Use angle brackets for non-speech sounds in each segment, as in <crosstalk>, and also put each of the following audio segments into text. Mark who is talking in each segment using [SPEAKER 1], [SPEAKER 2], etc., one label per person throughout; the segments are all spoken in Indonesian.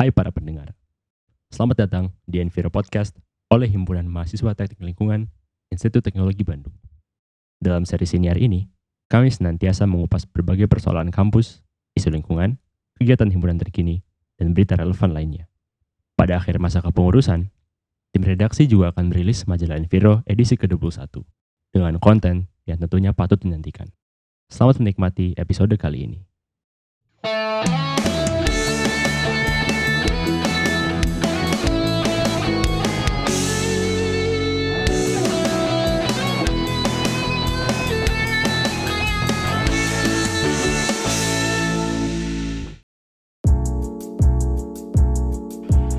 [SPEAKER 1] Hai para pendengar, selamat datang di Enviro Podcast oleh Himpunan Mahasiswa Teknik Lingkungan Institut Teknologi Bandung. Dalam seri siniar ini, kami senantiasa mengupas berbagai persoalan kampus, isu lingkungan, kegiatan himpunan terkini, dan berita relevan lainnya. Pada akhir masa kepengurusan, tim redaksi juga akan merilis majalah Enviro edisi ke-21 dengan konten yang tentunya patut dinantikan. Selamat menikmati episode kali ini.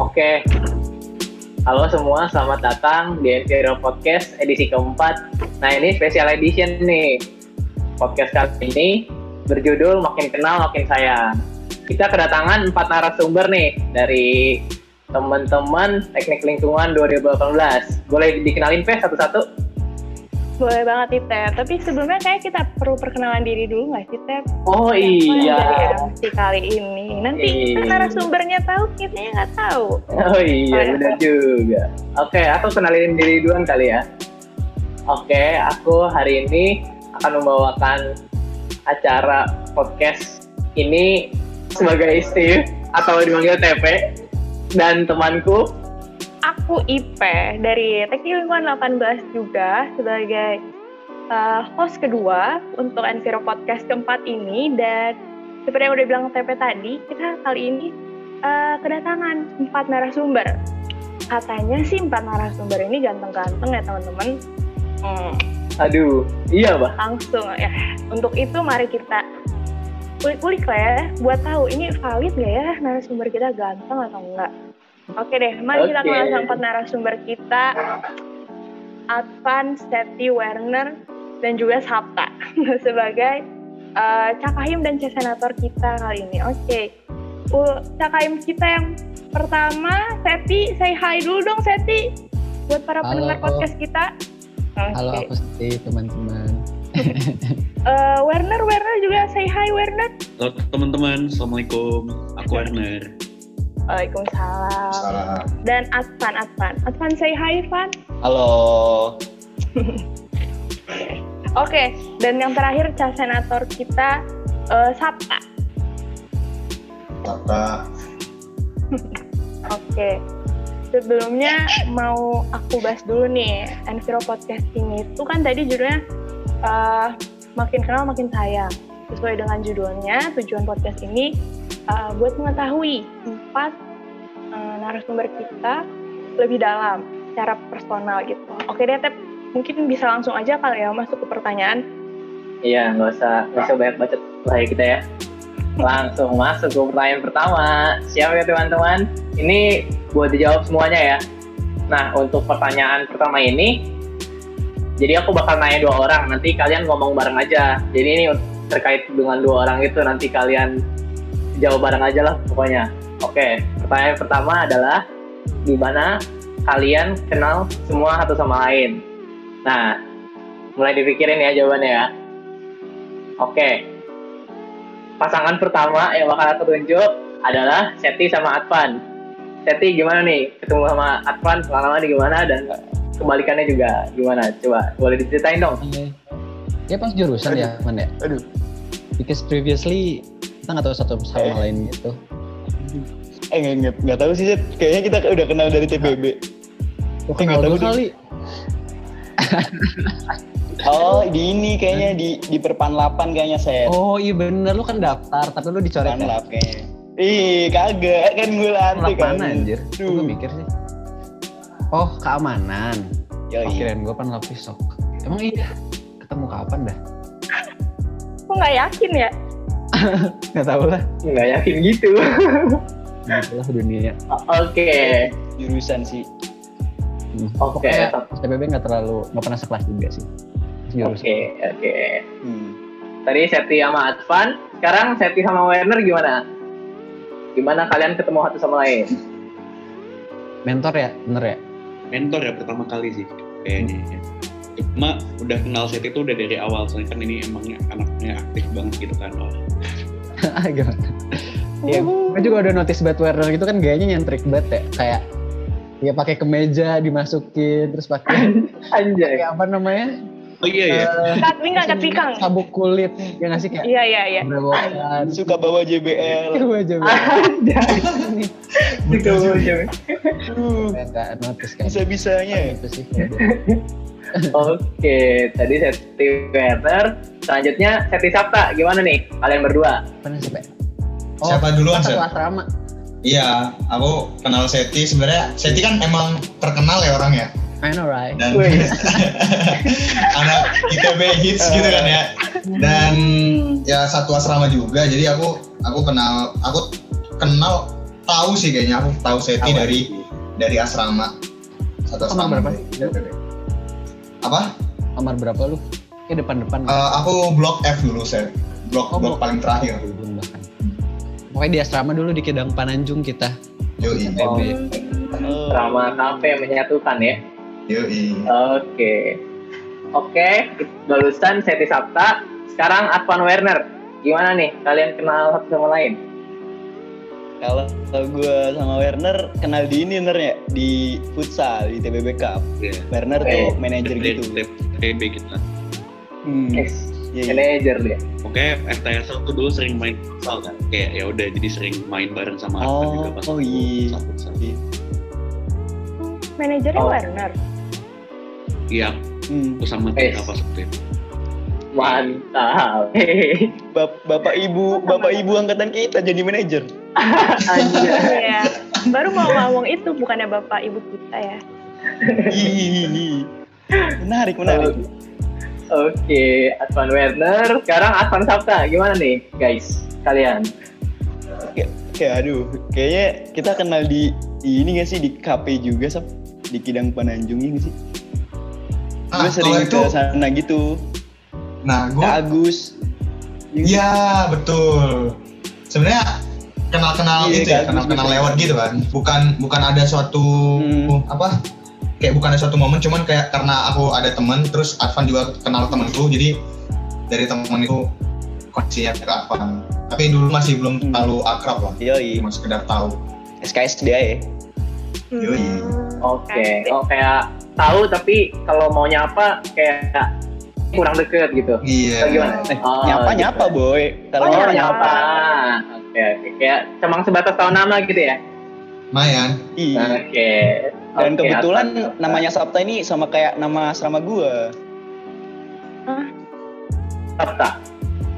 [SPEAKER 2] Oke, halo semua, selamat datang di Enviro Podcast edisi keempat. Nah ini special edition nih. Podcast kali ini berjudul Makin Kenal Makin Sayang. Kita kedatangan empat narasumber nih dari teman-teman Teknik Lingkungan 2018. Boleh dikenalin Pe satu-satu?
[SPEAKER 3] Boleh banget nih Tep, tapi sebelumnya kayak kita perlu perkenalan diri dulu nggak sih Tep?
[SPEAKER 2] Oh
[SPEAKER 3] yang
[SPEAKER 2] iya.
[SPEAKER 3] Dari MC kali ini. Nanti kan narasumbernya tahu, kitanya nggak tahu.
[SPEAKER 2] Oh iya, benar juga. Oke, aku kenalin diri duluan kali ya. Oke, aku hari ini akan membawakan acara podcast ini sebagai Steve atau dipanggil TP dan temanku.
[SPEAKER 3] Aku IP dari Teknik Lingkungan 18 juga sebagai uh, host kedua untuk Enviro Podcast keempat ini dan seperti yang udah bilang TP tadi, kita kali ini uh, kedatangan empat narasumber. Katanya sih empat narasumber ini ganteng-ganteng ya teman-teman. Hmm,
[SPEAKER 2] Aduh, iya bah.
[SPEAKER 3] langsung ya. Untuk itu mari kita kulik-kulik lah ya, buat tahu ini valid gak ya narasumber kita ganteng atau enggak. Oke deh, mari kita kenal sama empat narasumber kita. Advan, Seti, Werner, dan juga Sabta <laughs> sebagai eh, Cakahim dan Cesenator kita kali ini. Oke, Uh, Cakahim kita yang pertama, Seti, say hi dulu dong Seti buat para
[SPEAKER 4] Halo.
[SPEAKER 3] pendengar podcast kita. Oke.
[SPEAKER 4] Halo aku Siti teman-teman. <laughs>
[SPEAKER 3] Eh, Werner, Werner juga say hi Werner.
[SPEAKER 5] Halo teman-teman, Assalamualaikum. Aku Werner.
[SPEAKER 3] Waalaikumsalam.
[SPEAKER 6] Salam.
[SPEAKER 3] Dan Advan, Advan. Advan say hi, Van.
[SPEAKER 6] Halo. <laughs>
[SPEAKER 3] Oke, dan yang terakhir Ca Senator kita eh, Sabta.
[SPEAKER 6] Kakak. <laughs>
[SPEAKER 3] Oke. Sebelumnya mau aku bahas dulu nih, Enviro Podcast ini itu kan tadi judulnya eh, makin kenal makin sayang. Sesuai dengan judulnya, tujuan podcast ini eh, buat mengetahui empat eh, narasumber kita lebih dalam, secara personal gitu. Oke deh, Tep, mungkin bisa langsung aja kali ya masuk ke pertanyaan.
[SPEAKER 2] Iya, nggak usah nggak usah banyak bacot lah ya kita ya. Langsung masuk ke pertanyaan pertama. Siap ya teman-teman? Ini buat dijawab semuanya ya. Nah, untuk pertanyaan pertama ini, jadi aku bakal nanya dua orang. Nanti kalian ngomong bareng aja. Jadi ini terkait dengan dua orang itu nanti kalian jawab bareng aja lah pokoknya. Oke, pertanyaan pertama adalah gimana kalian kenal semua satu sama lain? Nah, mulai dipikirin ya jawabannya ya. Oke. Pasangan pertama yang bakal aku tunjuk adalah Seti sama Advan. Seti gimana nih ketemu sama Advan pengalamannya gimana dan kebalikannya juga gimana? Coba boleh diceritain dong.
[SPEAKER 4] Ya pas jurusan ya, man ya.
[SPEAKER 6] Aduh.
[SPEAKER 4] Because previously kita nggak tahu satu sama
[SPEAKER 6] Eh.
[SPEAKER 4] lain gitu.
[SPEAKER 6] Eh nggak nggak nggak tahu sih Seth. Kayaknya kita udah kenal dari TPB.
[SPEAKER 4] Oh,
[SPEAKER 6] Eh,
[SPEAKER 4] kenal
[SPEAKER 6] tahu
[SPEAKER 4] kali.
[SPEAKER 6] Oh <laughs> di ini kayaknya di di perpan 8 kayaknya Seth.
[SPEAKER 4] Oh iya bener lu kan daftar tapi lu dicoret
[SPEAKER 6] Perpan
[SPEAKER 4] ya.
[SPEAKER 6] 8 kayaknya. Ih kagak kan gue lantik kan.
[SPEAKER 4] anjir? Gue mikir sih. Oh keamanan.
[SPEAKER 6] Yoi.
[SPEAKER 4] Oh, kirain gue pan lapis sok. Emang iya? Ketemu kapan dah?
[SPEAKER 3] Kok nggak yakin ya? <laughs>
[SPEAKER 4] Gak tau lah.
[SPEAKER 2] Nggak yakin gitu.
[SPEAKER 4] Begitulah dunia.
[SPEAKER 2] O- Oke.
[SPEAKER 6] Jurusan sih.
[SPEAKER 4] Hmm.
[SPEAKER 2] Oke.
[SPEAKER 4] Pokoknya TPB nggak terlalu nggak pernah sekelas juga sih. Jurusan.
[SPEAKER 2] Oke, oke.
[SPEAKER 6] Hmm.
[SPEAKER 2] Tadi Seti sama Advan, sekarang Seti sama Werner gimana? Gimana kalian ketemu satu sama lain?
[SPEAKER 4] Mentor ya, bener ya?
[SPEAKER 5] Mentor ya pertama kali sih kayaknya. ya. Cuma udah kenal set itu udah dari awal soalnya kan ini emangnya anaknya aktif banget gitu kan. Oh,
[SPEAKER 4] Gimana? <laughs> Iya, gue juga udah notice Bad Werner gitu kan gayanya nyentrik banget ya. Kayak ya pakai kemeja dimasukin terus pakai <laughs>
[SPEAKER 2] Anjay.
[SPEAKER 4] pakai apa namanya?
[SPEAKER 5] Oh iya ya.
[SPEAKER 4] Eh,
[SPEAKER 3] Kat pinggang, kat pinggang.
[SPEAKER 4] sabuk kulit ya nggak sih kayak
[SPEAKER 3] Iya, iya, iya.
[SPEAKER 6] Suka bawa JBL.
[SPEAKER 4] Gue aja
[SPEAKER 2] Anjay.
[SPEAKER 5] Betul
[SPEAKER 2] Itu
[SPEAKER 5] juga.
[SPEAKER 6] Aduh,
[SPEAKER 4] nggak notice kayak
[SPEAKER 6] bisa-bisanya.
[SPEAKER 4] gitu sih. <laughs>
[SPEAKER 2] Oke, tadi Seti Werner. Selanjutnya Seti Sabta. Gimana nih kalian berdua?
[SPEAKER 4] Mana sih, Pak?
[SPEAKER 7] Siapa duluan,
[SPEAKER 4] satu
[SPEAKER 7] Seth?
[SPEAKER 4] asrama.
[SPEAKER 7] Iya, aku kenal Seti. Sebenarnya Seti kan emang terkenal ya orangnya.
[SPEAKER 4] I know right.
[SPEAKER 7] Dan <laughs> anak ITB hits gitu kan ya. Dan ya satu asrama juga. Jadi aku aku kenal aku kenal tahu sih kayaknya aku tahu Seti
[SPEAKER 4] Awal.
[SPEAKER 7] dari dari asrama. Satu asrama.
[SPEAKER 4] berapa?
[SPEAKER 7] Apa?
[SPEAKER 4] Kamar berapa lu? Kayak depan-depan.
[SPEAKER 7] Eh, aku blok F dulu, Seth. Blok
[SPEAKER 4] Oh,
[SPEAKER 7] blok
[SPEAKER 4] blok.
[SPEAKER 7] paling terakhir.
[SPEAKER 4] Belum bahkan. Pokoknya di asrama dulu di Kedang Pananjung kita.
[SPEAKER 7] Yoi.
[SPEAKER 6] Oh.
[SPEAKER 2] Drama kafe yang menyatukan ya.
[SPEAKER 7] Yoi.
[SPEAKER 2] Oke. Oke, lulusan Seti Sabta. Sekarang Advan Werner. Gimana nih? Kalian kenal satu sama lain?
[SPEAKER 6] Kalau gue sama Werner kenal di ini ya di futsal di TBB Cup.
[SPEAKER 5] Iya.
[SPEAKER 6] Werner
[SPEAKER 2] Oke.
[SPEAKER 6] tuh manajer gitu.
[SPEAKER 5] TB kita.
[SPEAKER 6] Hmm.
[SPEAKER 2] Ex
[SPEAKER 6] Iya, iya.
[SPEAKER 2] manager dia.
[SPEAKER 5] Oke, FTS tuh dulu sering main futsal kan. Kayak ya udah jadi sering main bareng sama Arfan
[SPEAKER 6] Oh,
[SPEAKER 5] juga pas
[SPEAKER 6] oh iya.
[SPEAKER 5] futsal.
[SPEAKER 6] Iya.
[SPEAKER 3] Manajernya
[SPEAKER 2] Oh.
[SPEAKER 3] Werner.
[SPEAKER 5] Iya,
[SPEAKER 6] Hmm.
[SPEAKER 5] sama. Tika pas waktu itu.
[SPEAKER 2] Mantap. Hehehe.
[SPEAKER 6] Bap- bapak ibu bapak ibu angkatan kita jadi manajer. <laughs>
[SPEAKER 3] Iya. Baru mau ngomong itu bukannya bapak ibu kita ya. <laughs>
[SPEAKER 6] Menarik menarik.
[SPEAKER 2] Oke, Advan Werner. Sekarang Advan Sabta. Gimana nih, guys? Kalian?
[SPEAKER 6] Kayak, kayak aduh, kayaknya kita kenal di, di ini gak sih di KP juga sap di Kidang Pananjung ini sih.
[SPEAKER 7] Nah,
[SPEAKER 6] gue sering
[SPEAKER 7] itu,
[SPEAKER 6] ke sana gitu.
[SPEAKER 7] nah gue
[SPEAKER 6] Agus.
[SPEAKER 7] Iya betul. Sebenarnya kenal-kenal
[SPEAKER 6] Iya,
[SPEAKER 7] gitu ya,
[SPEAKER 6] kan,
[SPEAKER 7] kenal-kenal
[SPEAKER 6] gitu.
[SPEAKER 7] lewat gitu kan. Bukan bukan ada suatu
[SPEAKER 6] Hmm.
[SPEAKER 7] apa? Kayak bukan ada suatu momen, cuman kayak karena aku ada teman, terus Advan juga kenal temanku, jadi dari teman itu koneksinya ke Advan. Tapi dulu masih belum
[SPEAKER 6] Hmm.
[SPEAKER 7] terlalu akrab lah,
[SPEAKER 6] Yoi,
[SPEAKER 7] cuma sekedar tahu.
[SPEAKER 6] SKS dia ya.
[SPEAKER 7] Yoi.
[SPEAKER 2] Oke. Oh, kayak tahu tapi kalau mau nyapa kayak kurang deket gitu.
[SPEAKER 7] Iya.
[SPEAKER 2] Gimana?
[SPEAKER 6] Eh,
[SPEAKER 2] Oh,
[SPEAKER 6] nyapa
[SPEAKER 2] gitu.
[SPEAKER 6] nyapa boy. Kalau
[SPEAKER 2] Oh,
[SPEAKER 3] nyapa.
[SPEAKER 2] nyapa. Oke. Kayak cuma sebatas tahu nama gitu ya?
[SPEAKER 7] Lumayan.
[SPEAKER 6] Iya.
[SPEAKER 2] Oke.
[SPEAKER 6] Dan
[SPEAKER 2] Oke,
[SPEAKER 6] kebetulan
[SPEAKER 2] Sabta.
[SPEAKER 6] namanya Sabta ini sama kayak nama asrama gua.
[SPEAKER 2] Sabta.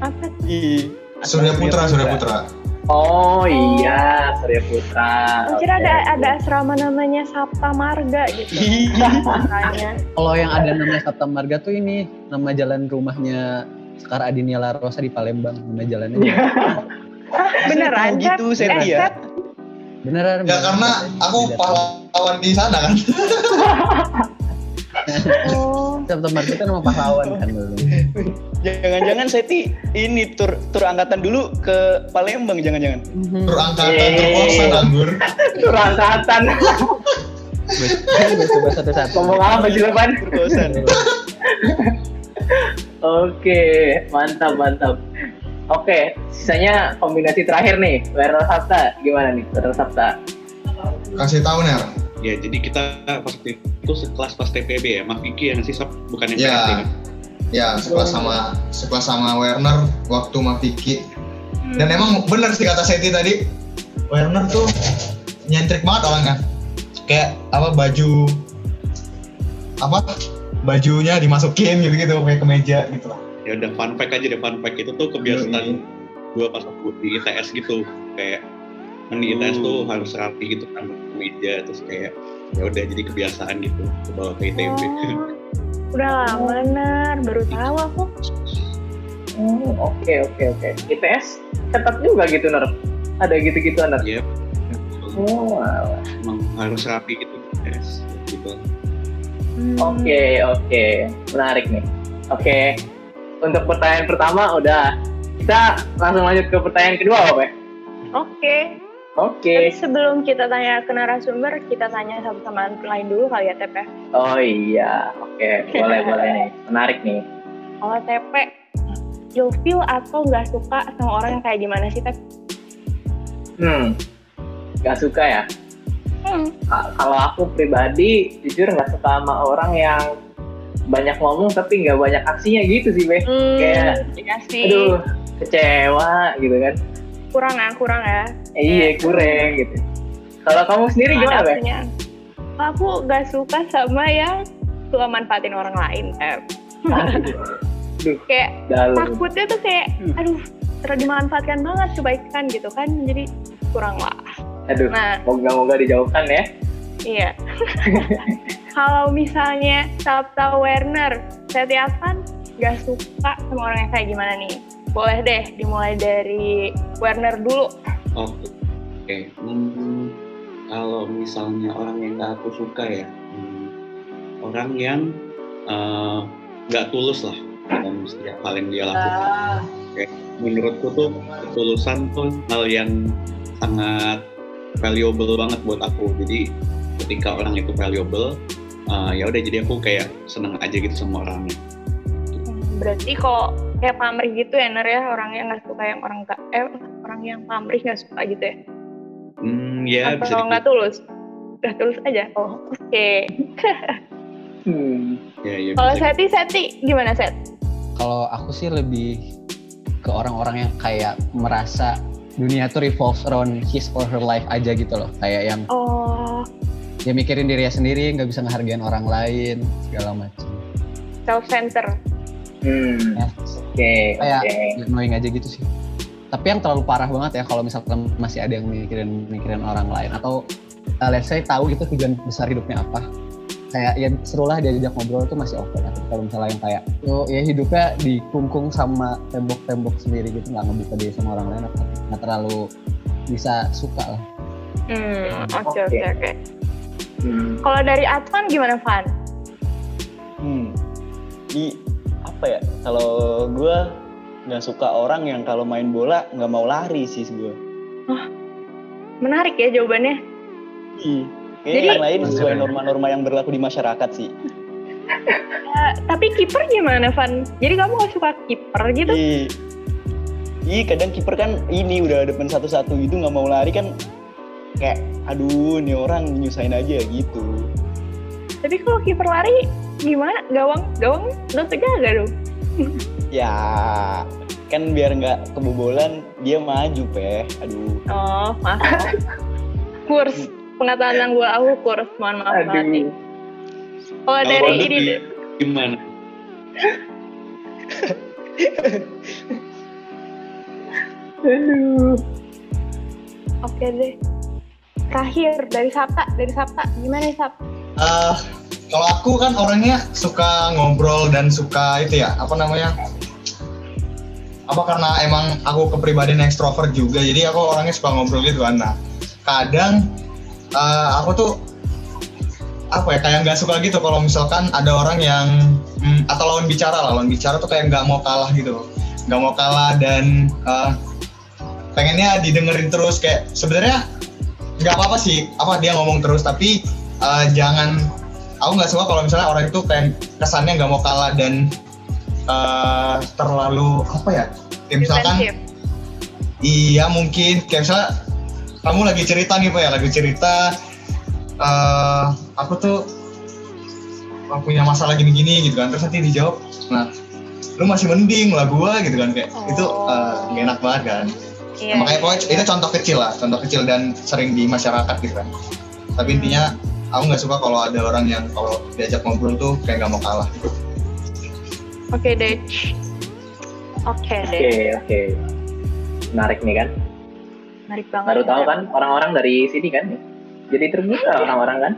[SPEAKER 3] Apa?
[SPEAKER 6] Iya.
[SPEAKER 7] Surya Putra, Surya Putra.
[SPEAKER 2] Oh iya, Surya Putra.
[SPEAKER 3] Anjir
[SPEAKER 2] Oke,
[SPEAKER 3] ada ada asrama namanya Sapta Marga gitu.
[SPEAKER 6] Iya.
[SPEAKER 3] Makanya.
[SPEAKER 4] Kalau yang ada namanya Sabta Marga tuh ini nama jalan rumahnya Sekar Adinia Larosa di Palembang. Nama jalannya. <laughs>
[SPEAKER 3] Hah, beneran?
[SPEAKER 6] Tahu gitu
[SPEAKER 3] Seth? Eh,
[SPEAKER 6] ya.
[SPEAKER 3] Seth?
[SPEAKER 4] Beneran?
[SPEAKER 7] Ya
[SPEAKER 4] beneran.
[SPEAKER 7] karena aku pahlawan di sana kan.
[SPEAKER 3] Oh.
[SPEAKER 4] Marga itu nama pahlawan kan dulu.
[SPEAKER 6] Jangan-jangan Seti ini tur tur angkatan dulu ke Palembang jangan-jangan.
[SPEAKER 7] Berangkatan
[SPEAKER 2] Eh.
[SPEAKER 7] terkosan anggur.
[SPEAKER 2] Tur angkatan.
[SPEAKER 4] Coba satu-satu. <laughs>
[SPEAKER 2] Ngomong apa sih depan?
[SPEAKER 6] Perkosan.
[SPEAKER 2] Oke, mantap mantap. Oke, sisanya kombinasi terakhir nih, Werner Sabta. Gimana nih, Werner Sabta?
[SPEAKER 7] Kasih tahu ner.
[SPEAKER 5] Ya, jadi kita pas itu sekelas pas TPB ya, Mas Vicky yang sih Sob, bukan yang
[SPEAKER 7] Ya.
[SPEAKER 5] PRT kan?
[SPEAKER 7] Ya, sekelas sama sekelas sama Werner waktu Maviki. Dan emang bener sih kata Seti tadi, Werner tuh nyentrik banget orangnya. Kayak apa baju apa bajunya dimasukin gitu gitu kayak kemeja gitu lah.
[SPEAKER 5] Ya udah fun fact aja deh, fun fact itu tuh kebiasaan gua pas aku di ITS gitu, kayak kan di ITS tuh harus rapi gitu kan meja terus kayak ya udah jadi kebiasaan gitu ke bawa ke ITB.
[SPEAKER 3] Oh. <laughs> Udah lama, Nar. Baru tahu aku.
[SPEAKER 2] Oh, oke oke oke. ITS ketat juga gitu, Ner. Ada gitu-gitu, Ner.
[SPEAKER 5] Iya.
[SPEAKER 2] Oh, wow.
[SPEAKER 5] Emang harus rapi gitu ITS gitu.
[SPEAKER 3] Hmm.
[SPEAKER 2] Oke, oke. Menarik nih. Oke. Untuk pertanyaan pertama udah. Kita langsung lanjut ke pertanyaan kedua, Pak. ya?
[SPEAKER 3] Oke.
[SPEAKER 2] Oke.
[SPEAKER 3] Tapi sebelum kita tanya ke narasumber, kita tanya satu sama lain dulu kali ya, TP.
[SPEAKER 2] Oh iya. Oke, boleh <laughs> boleh nih. Menarik nih.
[SPEAKER 3] Kalau TP, ilfil atau nggak suka sama orang yang kayak gimana sih, Tep?
[SPEAKER 2] Hmm, nggak suka ya.
[SPEAKER 3] Hmm.
[SPEAKER 2] Ka- Kalau aku pribadi, jujur nggak suka sama orang yang banyak ngomong tapi nggak banyak aksinya gitu sih, Be.
[SPEAKER 3] Hmm,
[SPEAKER 2] Kayak,
[SPEAKER 3] iya sih.
[SPEAKER 2] Aduh, kecewa gitu kan.
[SPEAKER 3] Kurang ya, kurang ya.
[SPEAKER 2] Eh, iya, kurang gitu. Kalau kamu sendiri gimana, Be?
[SPEAKER 3] Aku gak suka sama yang suka manfaatin orang lain. Eh,
[SPEAKER 2] Aduh, <laughs>
[SPEAKER 3] kayak
[SPEAKER 2] dalam.
[SPEAKER 3] takutnya tuh kayak, aduh, terlalu dimanfaatkan banget kebaikan gitu kan. Jadi kurang lah.
[SPEAKER 2] Aduh,
[SPEAKER 3] Nah,
[SPEAKER 2] moga-moga dijauhkan ya.
[SPEAKER 3] iya. <laughs> Kalau misalnya Sabta Werner, saya Afan gak suka sama orang yang kayak gimana nih? Boleh deh dimulai dari Werner dulu.
[SPEAKER 5] Oke. Oke. Hmm, kalau misalnya orang yang gak aku suka ya, hmm, orang yang eh, nggak tulus lah dalam setiap hal yang dia lakukan. Kayak menurutku tuh ketulusan tuh hal yang sangat valuable banget buat aku. Jadi ketika orang itu valuable, eh, ya udah jadi aku kayak seneng aja gitu sama orangnya.
[SPEAKER 3] Berarti kok kayak pamrih gitu ya, Ner ya? Orang yang nggak suka yang orang nggak, eh orang yang pamrih nggak suka gitu ya?
[SPEAKER 5] Hmm, ya bisa
[SPEAKER 3] Atau nggak tulus? Udah tulus aja? Oh, oke.
[SPEAKER 2] Hmm.
[SPEAKER 5] Ya, ya
[SPEAKER 3] Kalau
[SPEAKER 5] bisa
[SPEAKER 3] Seti, Seti gimana Set?
[SPEAKER 4] Kalau aku sih lebih ke orang-orang yang kayak merasa dunia tuh revolves around his or her life aja gitu loh. Kayak yang
[SPEAKER 3] Oh,
[SPEAKER 4] dia mikirin dirinya sendiri, nggak bisa ngehargain orang lain, segala macam.
[SPEAKER 3] self center.
[SPEAKER 2] Hmm.
[SPEAKER 4] Ya,
[SPEAKER 2] Oke,
[SPEAKER 4] Kayak
[SPEAKER 2] oke.
[SPEAKER 4] annoying aja gitu sih. Tapi yang terlalu parah banget ya kalau misalkan masih ada yang mikirin mikirin orang lain atau uh, let's say tahu gitu tujuan besar hidupnya apa. Kayak ya serulah diajak ngobrol tuh masih oke lah. Tapi kalau misalnya yang kayak oh ya hidupnya dikungkung sama tembok-tembok sendiri gitu nggak ngebuka diri sama orang lain nggak terlalu bisa suka lah.
[SPEAKER 3] Hmm, oke
[SPEAKER 2] Oke.
[SPEAKER 3] oke oke.
[SPEAKER 2] Hmm.
[SPEAKER 3] Kalau dari Advan gimana Van?
[SPEAKER 6] Hmm. Di apa ya? Kalau gue nggak suka orang yang kalau main bola nggak mau lari sih gue.
[SPEAKER 3] Menarik ya jawabannya.
[SPEAKER 6] Iya. Kayaknya
[SPEAKER 3] Jadi-
[SPEAKER 6] yang lain sesuai norma-norma yang berlaku di masyarakat sih.
[SPEAKER 3] Eh, tapi kiper gimana Van? Jadi kamu gak suka kiper gitu?
[SPEAKER 6] Iya. Iya kadang kiper kan ini udah depan satu-satu gitu nggak mau lari kan kayak aduh nih orang nyusahin aja gitu.
[SPEAKER 3] Tapi kalau kiper lari gimana? Gawang, gawang lo terjaga dong.
[SPEAKER 6] Ya kan biar nggak kebobolan dia maju peh. Aduh.
[SPEAKER 3] Oh, maaf. kurs, pengetahuan tentang bola aku kurs, mohon maaf banget nih.
[SPEAKER 2] Aduh.
[SPEAKER 3] Kalau
[SPEAKER 5] Kalau
[SPEAKER 3] dari ini,
[SPEAKER 5] di- gimana?
[SPEAKER 2] Aduh.
[SPEAKER 3] oke deh. Terakhir dari Sabta, dari Sabta, gimana nih Sap?
[SPEAKER 7] Eh, kalau aku kan orangnya suka ngobrol dan suka itu ya apa namanya? Apa karena emang aku kepribadian ekstrovert juga jadi aku orangnya suka ngobrol gitu kan. Nah kadang eh, aku tuh apa ya kayak nggak suka gitu kalau misalkan ada orang yang hmm, atau lawan bicara lah. Lawan bicara tuh kayak nggak mau kalah gitu. Nggak mau kalah dan eh, pengennya didengerin terus. Kayak sebenarnya nggak apa-apa sih apa dia ngomong terus tapi eh, jangan aku nggak suka kalau misalnya orang itu kayak kesannya nggak mau kalah dan eh, terlalu apa ya kayak misalkan
[SPEAKER 3] Defensif.
[SPEAKER 7] iya mungkin kayak misalnya kamu lagi cerita nih pak ya lagi cerita eh aku tuh punya masalah gini-gini gitu kan terus nanti dijawab nah lu masih mending lah gua gitu kan kayak itu eh, nggak enak banget kan
[SPEAKER 3] Iya,
[SPEAKER 7] makanya
[SPEAKER 3] iya,
[SPEAKER 7] pokoknya
[SPEAKER 3] iya.
[SPEAKER 7] itu contoh kecil lah contoh kecil dan sering di masyarakat gitu kan tapi intinya aku nggak suka kalau ada orang yang kalau diajak ngobrol tuh kayak nggak mau kalah
[SPEAKER 3] Oke deh. Oke
[SPEAKER 2] Oke,
[SPEAKER 3] deh.
[SPEAKER 2] oke. Menarik nih kan.
[SPEAKER 3] Menarik banget.
[SPEAKER 2] Baru tahu
[SPEAKER 3] ya.
[SPEAKER 2] kan orang-orang dari sini kan. Jadi terbuka orang-orang kan.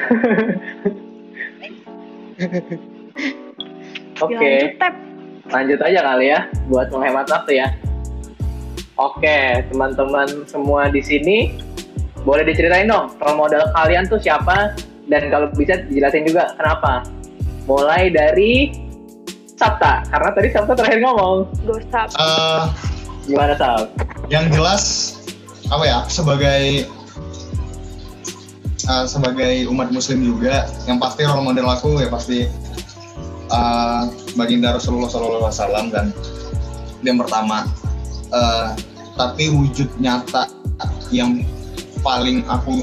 [SPEAKER 2] <laughs> Oke.
[SPEAKER 3] Lanjut, Tep.
[SPEAKER 2] lanjut aja kali ya buat menghemat waktu ya. Oke, teman-teman semua di sini boleh diceritain dong role model kalian tuh siapa dan kalau bisa dijelasin juga kenapa. Mulai dari Sabta, karena tadi Sabta terakhir ngomong.
[SPEAKER 3] Go Sap.
[SPEAKER 7] Eh,
[SPEAKER 2] Gimana Sab?
[SPEAKER 7] yang jelas apa ya sebagai eh, sebagai umat muslim juga yang pasti role model aku ya pasti eh, baginda Rasulullah SAW dan yang pertama Eh, tapi wujud nyata yang paling aku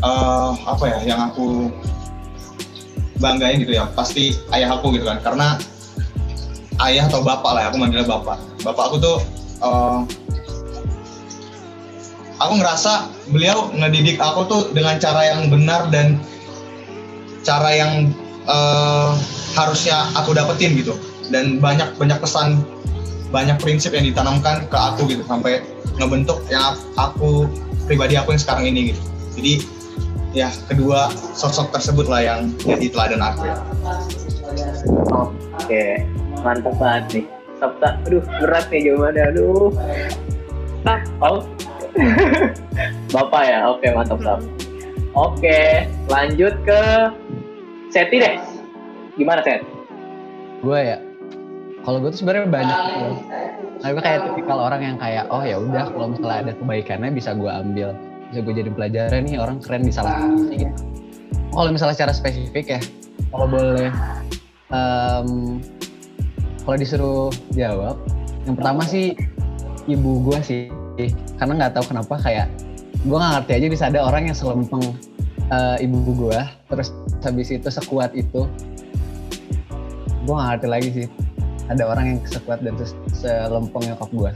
[SPEAKER 7] eh, apa ya yang aku banggain gitu ya pasti ayah aku gitu kan. Karena ayah atau bapak lah aku manggilnya bapak. Bapak aku tuh eh, aku ngerasa beliau ngedidik aku tuh dengan cara yang benar dan cara yang eh, harusnya aku dapetin gitu. Dan banyak banyak pesan banyak prinsip yang ditanamkan ke aku gitu sampai ngebentuk yang aku pribadi aku yang sekarang ini gitu jadi ya kedua sosok tersebut lah yang jadi teladan aku ya
[SPEAKER 2] Oke, mantap banget nih. Sabta, aduh berat nih jawabannya, aduh.
[SPEAKER 3] Bap.
[SPEAKER 2] Oh. <laughs> Bapak ya, oke mantap Sab. Oke, lanjut ke Seti deh. Gimana Set?
[SPEAKER 4] gue ya kalau gue tuh sebenarnya banyak Nah, gue kayak tipikal orang yang kayak oh ya udah kalau misalnya ada kebaikannya bisa gue ambil. Bisa gue jadi pelajaran nih orang keren satu sisi gitu. Kalau misalnya secara spesifik ya kalau boleh em, kalau disuruh jawab yang pertama sih ibu gue sih. Karena nggak tahu kenapa kayak gue nggak ngerti aja bisa ada orang yang selempeng eh, ibu gue terus habis itu sekuat itu gue gak ngerti lagi sih ada orang yang sekuat dan ses- selempeng nyokap gue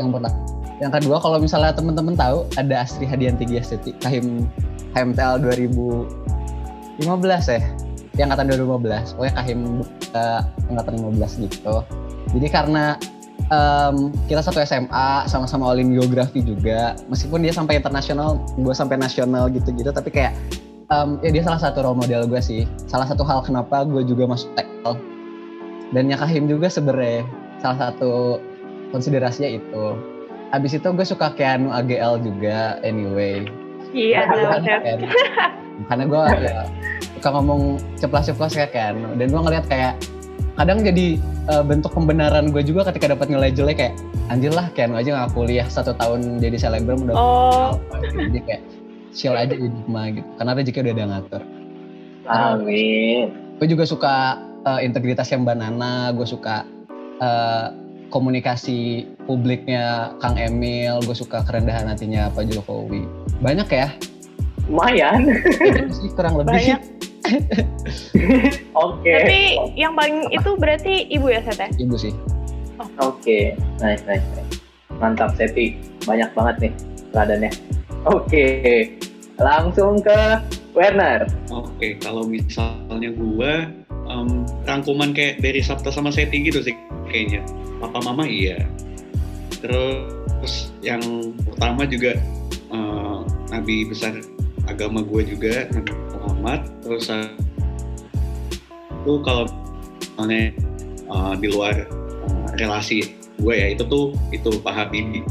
[SPEAKER 4] yang pertama yang kedua kalau misalnya temen-temen tahu ada Astri Hadianti Giasteti Kahim KMTL 2015 ya? Yang angkatan 2015 pokoknya Kahim eh, angkatan 15 gitu. Jadi karena em, kita satu SMA sama-sama olim geografi juga meskipun dia sampai internasional gue sampai nasional gitu-gitu tapi kayak em, ya dia salah satu role model gue sih. Salah satu hal kenapa gue juga masuk tekal dan Kahim juga sebenarnya salah satu konsiderasinya itu. Abis itu gue suka Keanu AGL juga anyway.
[SPEAKER 3] Iya.
[SPEAKER 4] Keanu. karena gue ya suka ngomong ceplas-ceplas kayak Keanu. Dan gue ngeliat kayak kadang jadi eh, bentuk pembenaran gue juga ketika dapat nilai jelek kayak anjir lah Keanu aja nggak kuliah satu tahun jadi selebgram udah
[SPEAKER 3] Oh,
[SPEAKER 4] jadi kayak chill aja hidup mah gitu. Karena rezeki udah ada ngatur.
[SPEAKER 2] Amin.
[SPEAKER 4] gue juga suka eh, integritas yang Mbak Nana, gue suka eh, komunikasi publiknya Kang Emil, gue suka kerendahan hatinya Pak Jokowi. Banyak ya,
[SPEAKER 2] Lumayan.
[SPEAKER 4] itu sih kurang lebih.
[SPEAKER 3] Banyak. <laughs>
[SPEAKER 2] Oke.
[SPEAKER 3] tapi yang paling itu berarti ibu ya, Sete?
[SPEAKER 4] Ibu sih.
[SPEAKER 2] Oke, nice, nice, nice. Mantap, Seti. Banyak banget nih teladannya. Oke, langsung ke Werner.
[SPEAKER 5] Oke, kalau misalnya gua em, rangkuman kayak dari Sabta sama Seti gitu sih kayaknya. Papa Mama iya. Terus yang pertama juga eh, Nabi besar agama gue juga Nabi Muhammad. Terus itu kalau misalnya eh, di luar eh, relasi gue ya itu tuh itu Pak Habibie.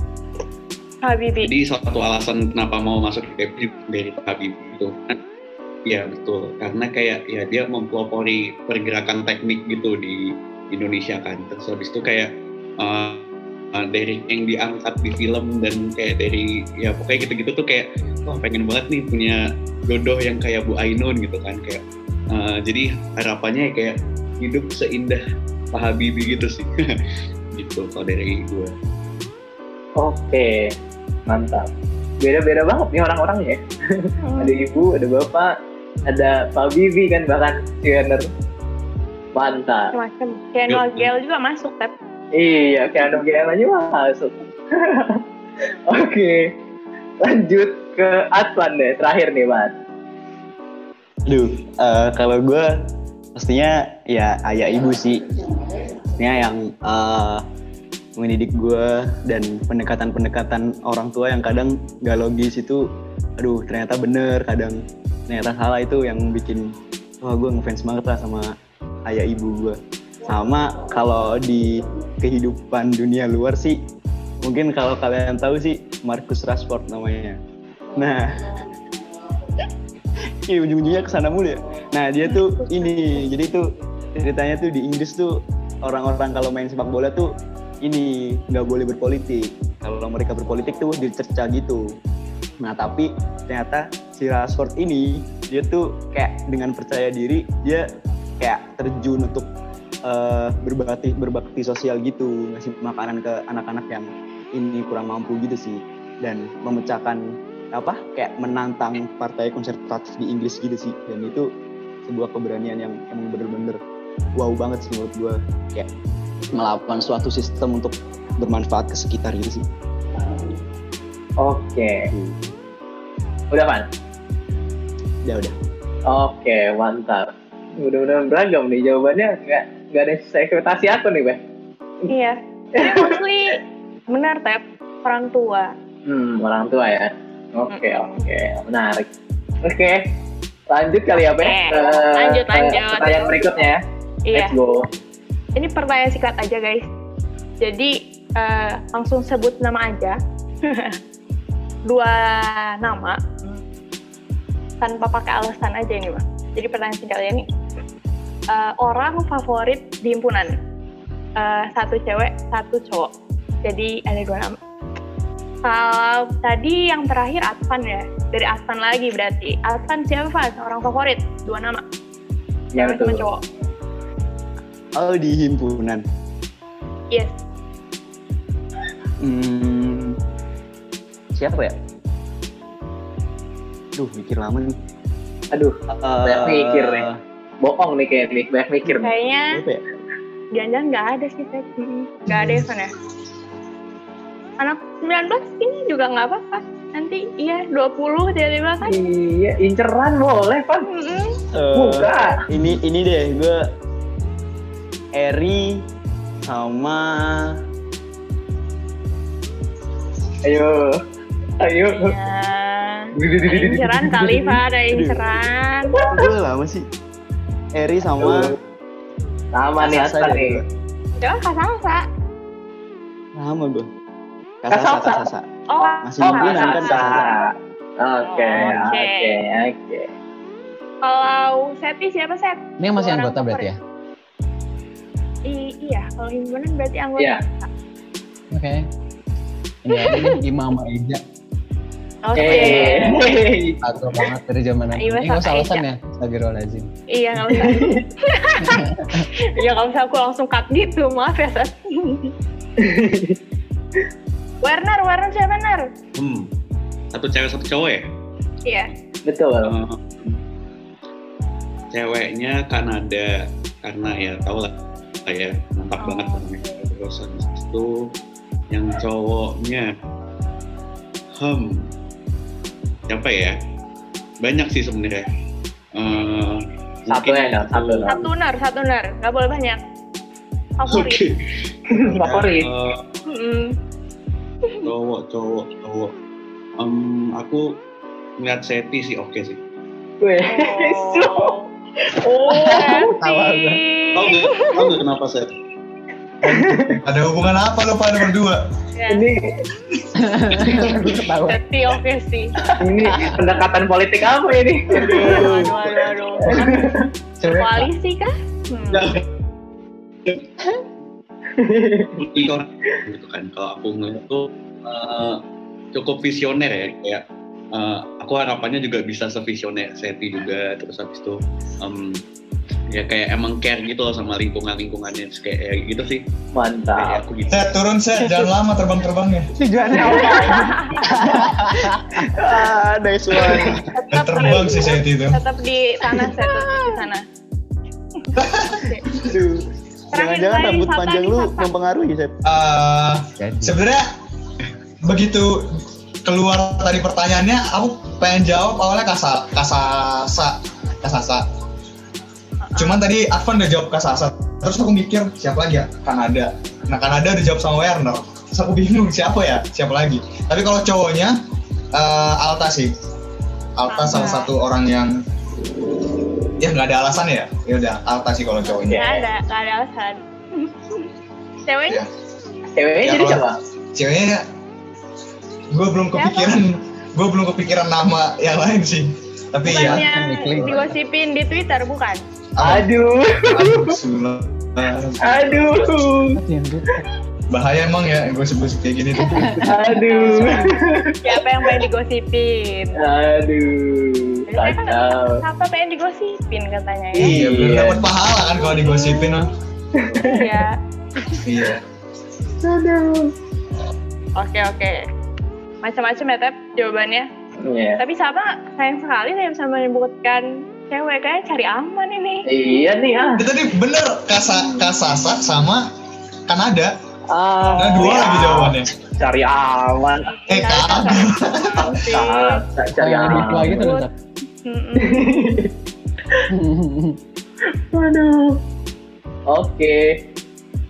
[SPEAKER 3] Habibi.
[SPEAKER 5] Jadi suatu alasan kenapa mau masuk PBB dari Pak Habibie itu. Iya betul, karena kayak ya dia mempelopori pergerakan teknik gitu di Indonesia kan. Terus habis itu kayak uh, uh, dari yang diangkat di film dan kayak dari ya pokoknya gitu-gitu tuh kayak wah pengen banget nih punya jodoh yang kayak Bu Ainun gitu kan kayak uh, jadi harapannya kayak hidup seindah Pak Habibie gitu sih. <laughs> gitu kalau dari gue.
[SPEAKER 2] Oke, mantap. Beda-beda banget nih orang-orangnya <laughs> ya.
[SPEAKER 3] Hmm.
[SPEAKER 2] Ada ibu, ada bapak, ada Pak Bibi kan bahkan si Werner. Mantap.
[SPEAKER 3] Noah Gale juga masuk, Tep.
[SPEAKER 2] Iya, ada game aja masuk. <laughs> Oke, lanjut ke Advan deh, terakhir nih, Mas.
[SPEAKER 6] Aduh, eh, kalau gue pastinya ya ayah ibu sih. Pastinya yang eh, mendidik gue dan pendekatan-pendekatan orang tua yang kadang gak logis itu, aduh ternyata bener, kadang ternyata salah itu yang bikin wah gue ngefans banget lah sama ayah ibu gue. Sama kalau di kehidupan dunia luar sih, mungkin kalau kalian tahu sih Marcus Rashford namanya. Nah, <laughs> ini ujung-ujungnya ke sana mulu ya. Nah dia tuh ini, jadi tuh ceritanya tuh di Inggris tuh orang-orang kalau main sepak bola tuh ini nggak boleh berpolitik. Kalau mereka berpolitik tuh dicerca gitu. Nah tapi ternyata si Rashford ini dia tuh kayak dengan percaya diri dia kayak terjun untuk eh, berbakti berbakti sosial gitu ngasih makanan ke anak-anak yang ini kurang mampu gitu sih dan memecahkan apa kayak menantang partai konservatif di Inggris gitu sih dan itu sebuah keberanian yang emang bener-bener wow banget sih menurut gue kayak melakukan suatu sistem untuk bermanfaat ke sekitar gitu sih
[SPEAKER 2] Oke. Udah Pan?
[SPEAKER 6] Ya udah
[SPEAKER 2] Oke, mantap. Mudah-mudahan beragam nih jawabannya. Nggak, nggak ada ekspektasi aku nih, Beh.
[SPEAKER 3] Iya. Mostly benar Tep, orang tua.
[SPEAKER 2] Hmm, orang tua ya. Oke,
[SPEAKER 3] Mm-mm.
[SPEAKER 2] oke. Menarik. Oke. Lanjut kali ya, Beh.
[SPEAKER 3] Oke,
[SPEAKER 2] ke-
[SPEAKER 3] lanjut,
[SPEAKER 2] ke
[SPEAKER 3] lanjut.
[SPEAKER 2] Pertanyaan berikutnya ya.
[SPEAKER 3] Iya.
[SPEAKER 2] Let's go.
[SPEAKER 3] Ini pertanyaan singkat aja guys. Jadi eh, langsung sebut nama aja. <laughs> Dua nama tanpa pakai alasan aja ini mah. Jadi pertanyaan singkatnya nih. Eh, orang favorit di himpunan. Eh, satu cewek, satu cowok. Jadi ada dua nama. Kalau tadi yang terakhir Atvan ya. Dari Atvan lagi berarti. Atvan siapa? Orang favorit. Dua nama.
[SPEAKER 2] Ya,
[SPEAKER 3] Cewek sama cowok.
[SPEAKER 6] oh di himpunan
[SPEAKER 3] Yes.
[SPEAKER 6] hmm, siapa ya Duh, mikir lama nih.
[SPEAKER 2] Aduh, banyak
[SPEAKER 6] Eh,
[SPEAKER 2] mikir nih. bohong nih kayak nih. Banyak mikir nih.
[SPEAKER 3] Kayaknya
[SPEAKER 6] ya?
[SPEAKER 3] Jangan-jangan nggak ada sih, Teh. Nggak ada ya, Van ya? Anak 19 ini juga nggak apa-apa. Nanti iya 20 tiba-tiba kan.
[SPEAKER 2] Iya, inceran boleh, Pan.
[SPEAKER 3] Mm-mm.
[SPEAKER 6] Eh,
[SPEAKER 2] Buka.
[SPEAKER 6] Ini ini deh, gue Eri sama
[SPEAKER 2] Ayo. Ayo.
[SPEAKER 3] Iya. Ada inceran kali, Pak. Ada inceran.
[SPEAKER 6] gue lama sih. Eri sama
[SPEAKER 2] Sama nih
[SPEAKER 6] deh
[SPEAKER 2] nih.
[SPEAKER 3] Coba Kasasa.
[SPEAKER 6] Sama gue.
[SPEAKER 2] Kasasa.
[SPEAKER 6] Kasasa.
[SPEAKER 3] Oh,
[SPEAKER 6] Masih
[SPEAKER 2] Oh,
[SPEAKER 6] kan
[SPEAKER 2] Kasasa. Oke,
[SPEAKER 3] Oke.
[SPEAKER 2] oke,
[SPEAKER 3] kalau Seti siapa, Set?
[SPEAKER 4] Ini yang masih anggota berarti ya?
[SPEAKER 3] I- iya, kalau himpunan berarti anggota.
[SPEAKER 2] Iya.
[SPEAKER 4] Oke. Ini ada Imam sama
[SPEAKER 3] Oke. <laughs>
[SPEAKER 2] Hey.
[SPEAKER 4] Agak banget dari zaman
[SPEAKER 3] Iya,
[SPEAKER 4] Ini nggak usah alasan ya? Astagfirullahaladzim.
[SPEAKER 3] Iya, nggak usah. Iya, kalau misalnya aku langsung cut gitu. Maaf ya, Set. <laughs> Werner, Werner siapa, Werner?
[SPEAKER 5] Hmm. Satu cewek satu cowok ya?
[SPEAKER 3] Iya.
[SPEAKER 2] Betul.
[SPEAKER 5] Eh, ceweknya Kanada karena ya tau lah kayak mantap
[SPEAKER 3] Oh,
[SPEAKER 5] banget. Terus habis itu yang cowoknya hmm siapa ya? Banyak sih sebenarnya. Eh,
[SPEAKER 2] Satu
[SPEAKER 5] mungkin
[SPEAKER 2] ya, satu, Nel.
[SPEAKER 3] Satu nar, satu nar. Nggak boleh banyak. Favorit.
[SPEAKER 5] Oke. <laughs>
[SPEAKER 2] Favorit.
[SPEAKER 3] Mm-mm.
[SPEAKER 5] cowok cowok cowok. Em, aku ngeliat Seti sih oke sih.
[SPEAKER 2] Weh.
[SPEAKER 3] Oh. <laughs>
[SPEAKER 2] Oh.
[SPEAKER 4] Tawa
[SPEAKER 3] Seti.
[SPEAKER 5] Tahu nggak? Tahu nggak kenapa Seti?
[SPEAKER 7] Ada hubungan apa lo pada berdua?
[SPEAKER 3] Ya,
[SPEAKER 2] Ini.
[SPEAKER 3] Seti oke sih.
[SPEAKER 2] ini pendekatan politik apa ini?
[SPEAKER 3] Aduh, aduh, aduh, aduh. Koalisi kah? Hmm.
[SPEAKER 5] gitu kan kalau aku ngeliat tuh eh, cukup visioner ya kayak eh, aku harapannya juga bisa sevisioner Seti juga terus habis itu em, ya kayak emang care gitu loh sama lingkungan lingkungannya kayak ya gitu sih kayak
[SPEAKER 2] Mantap.
[SPEAKER 5] aku gitu
[SPEAKER 7] Set turun set, jangan lama terbang-terbangnya.
[SPEAKER 6] Tujuannya apa? ah, nice one.
[SPEAKER 7] Dan terbang sih set itu.
[SPEAKER 3] Tetap di sana, Set. Tetap di sana.
[SPEAKER 6] Jangan-jangan rambut panjang lu mempengaruhi, Sep.
[SPEAKER 7] Eh,
[SPEAKER 4] Jadi.
[SPEAKER 7] sebenarnya begitu keluar tadi pertanyaannya, aku pengen jawab awalnya kasa kasasa kasasa. Cuman tadi Advan udah jawab kasasa. Terus aku mikir siapa lagi ya? Kanada. Nah Kanada udah jawab sama Werner. Terus aku bingung siapa ya? Siapa lagi? Tapi kalau cowoknya eh, Alta sih. Alta salah satu orang yang ya nggak ada alasan ya. Ya udah Alta sih kalau cowoknya.
[SPEAKER 3] Nggak ada, nggak ada alasan. <laughs> Ceweknya?
[SPEAKER 7] Ya.
[SPEAKER 2] Ceweknya
[SPEAKER 7] Ya,
[SPEAKER 2] jadi siapa?
[SPEAKER 7] ceweknya gue belum kepikiran gue belum kepikiran nama yang lain sih tapi
[SPEAKER 3] Bukan
[SPEAKER 7] ya
[SPEAKER 3] yang
[SPEAKER 4] Nikling.
[SPEAKER 3] digosipin di Twitter, bukan?
[SPEAKER 2] Aduh,
[SPEAKER 7] aduh,
[SPEAKER 2] aduh,
[SPEAKER 7] bahaya emang ya gosip-gosip kayak gini tuh
[SPEAKER 2] aduh,
[SPEAKER 3] Siapa yang pengen digosipin?
[SPEAKER 2] aduh,
[SPEAKER 3] kan
[SPEAKER 2] kacau.
[SPEAKER 3] Siapa pengen digosipin katanya ya?
[SPEAKER 7] iya belum
[SPEAKER 2] Iya.
[SPEAKER 7] dapat pahala kan kalau digosipin ah.
[SPEAKER 3] Iya.
[SPEAKER 7] iya
[SPEAKER 3] Oke, oke. macam-macam ya Tep jawabannya.
[SPEAKER 2] Iya.
[SPEAKER 3] Tapi sama sayang sekali saya bisa menyebutkan cewek kayak cari aman ini.
[SPEAKER 2] Iya nih ah.
[SPEAKER 7] Itu tadi bener Kasa, Kasasa sama Kanada.
[SPEAKER 2] Ah,
[SPEAKER 7] Nah dua lagi jawabannya.
[SPEAKER 2] Cari aman.
[SPEAKER 7] Eh.
[SPEAKER 2] Ah, Cari aman.
[SPEAKER 4] gitu. Tat.
[SPEAKER 3] Mm-mm. <laughs>
[SPEAKER 2] Waduh. Oke.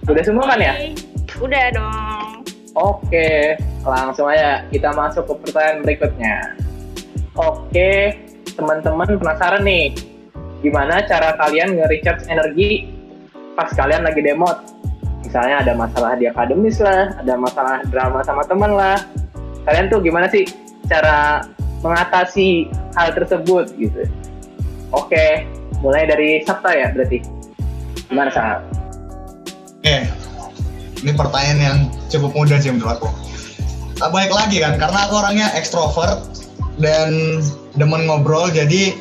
[SPEAKER 2] Udah semua kan ya?
[SPEAKER 3] Udah dong.
[SPEAKER 2] Oke, langsung aja kita masuk ke pertanyaan berikutnya. Oke, teman-teman penasaran nih, gimana cara kalian nge-recharge energi pas kalian lagi demot? Misalnya ada masalah di akademis lah, ada masalah drama sama teman lah. Kalian tuh gimana sih cara mengatasi hal tersebut gitu? Oke, mulai dari Sabta ya berarti. Gimana Sabta?
[SPEAKER 7] Oke, ini pertanyaan yang cukup mudah sih menurut aku. Tak baik lagi kan, karena aku orangnya ekstrovert dan demen ngobrol, jadi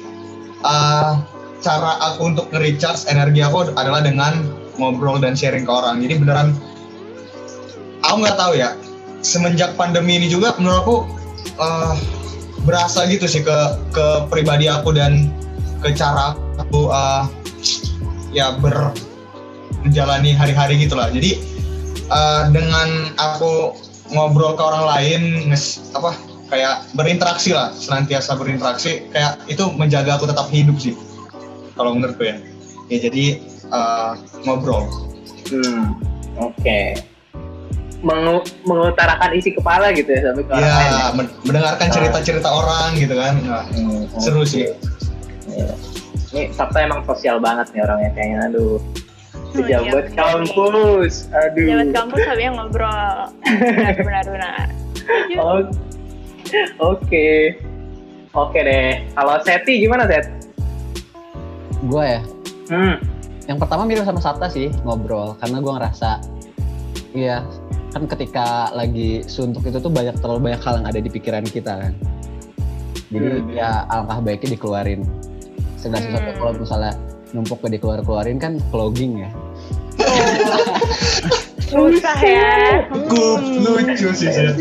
[SPEAKER 7] uh, cara aku untuk nge-recharge energi aku adalah dengan ngobrol dan sharing ke orang. Jadi beneran, aku nggak tahu ya, semenjak pandemi ini juga menurut aku uh, berasa gitu sih ke ke pribadi aku dan ke cara aku uh, ya ber menjalani hari-hari gitulah. Jadi uh, dengan aku ngobrol ke orang lain, nges, apa kayak berinteraksi lah, senantiasa berinteraksi, kayak itu menjaga aku tetap hidup sih. Kalau menurutku ya. Ya jadi uh, ngobrol.
[SPEAKER 2] Hmm, oke. Mengu- mengutarakan isi kepala gitu ya sampai ke orang lain.
[SPEAKER 7] Ya, men- mendengarkan cerita-cerita orang gitu kan. Nah,
[SPEAKER 2] Hmm,
[SPEAKER 7] seru
[SPEAKER 2] oke.
[SPEAKER 7] sih.
[SPEAKER 2] Iya. Ini Sabta emang sosial banget nih orangnya kayaknya. Aduh.
[SPEAKER 3] Oh,
[SPEAKER 2] Pejabat
[SPEAKER 3] iya,
[SPEAKER 2] kampus. Aduh.
[SPEAKER 3] Jabat kampus tapi yang ngobrol. <laughs> Benar benar benar.
[SPEAKER 2] O- <laughs> Oke. Oke deh. Kalau Seti gimana Set?
[SPEAKER 4] Gue ya,
[SPEAKER 2] Hmm.
[SPEAKER 4] yang pertama mirip sama Sabta sih ngobrol karena gue ngerasa iya kan ketika lagi suntuk itu tuh banyak terlalu banyak hal yang ada di pikiran kita kan jadi
[SPEAKER 2] Hmm.
[SPEAKER 4] ya alangkah baiknya dikeluarin segala sesuatu
[SPEAKER 3] Hmm.
[SPEAKER 4] kalau misalnya numpuk gak dikeluar keluarin kan clogging ya <laughs>
[SPEAKER 3] Susah ya.
[SPEAKER 7] Cukup
[SPEAKER 3] Hmm.
[SPEAKER 7] lucu sih Seth.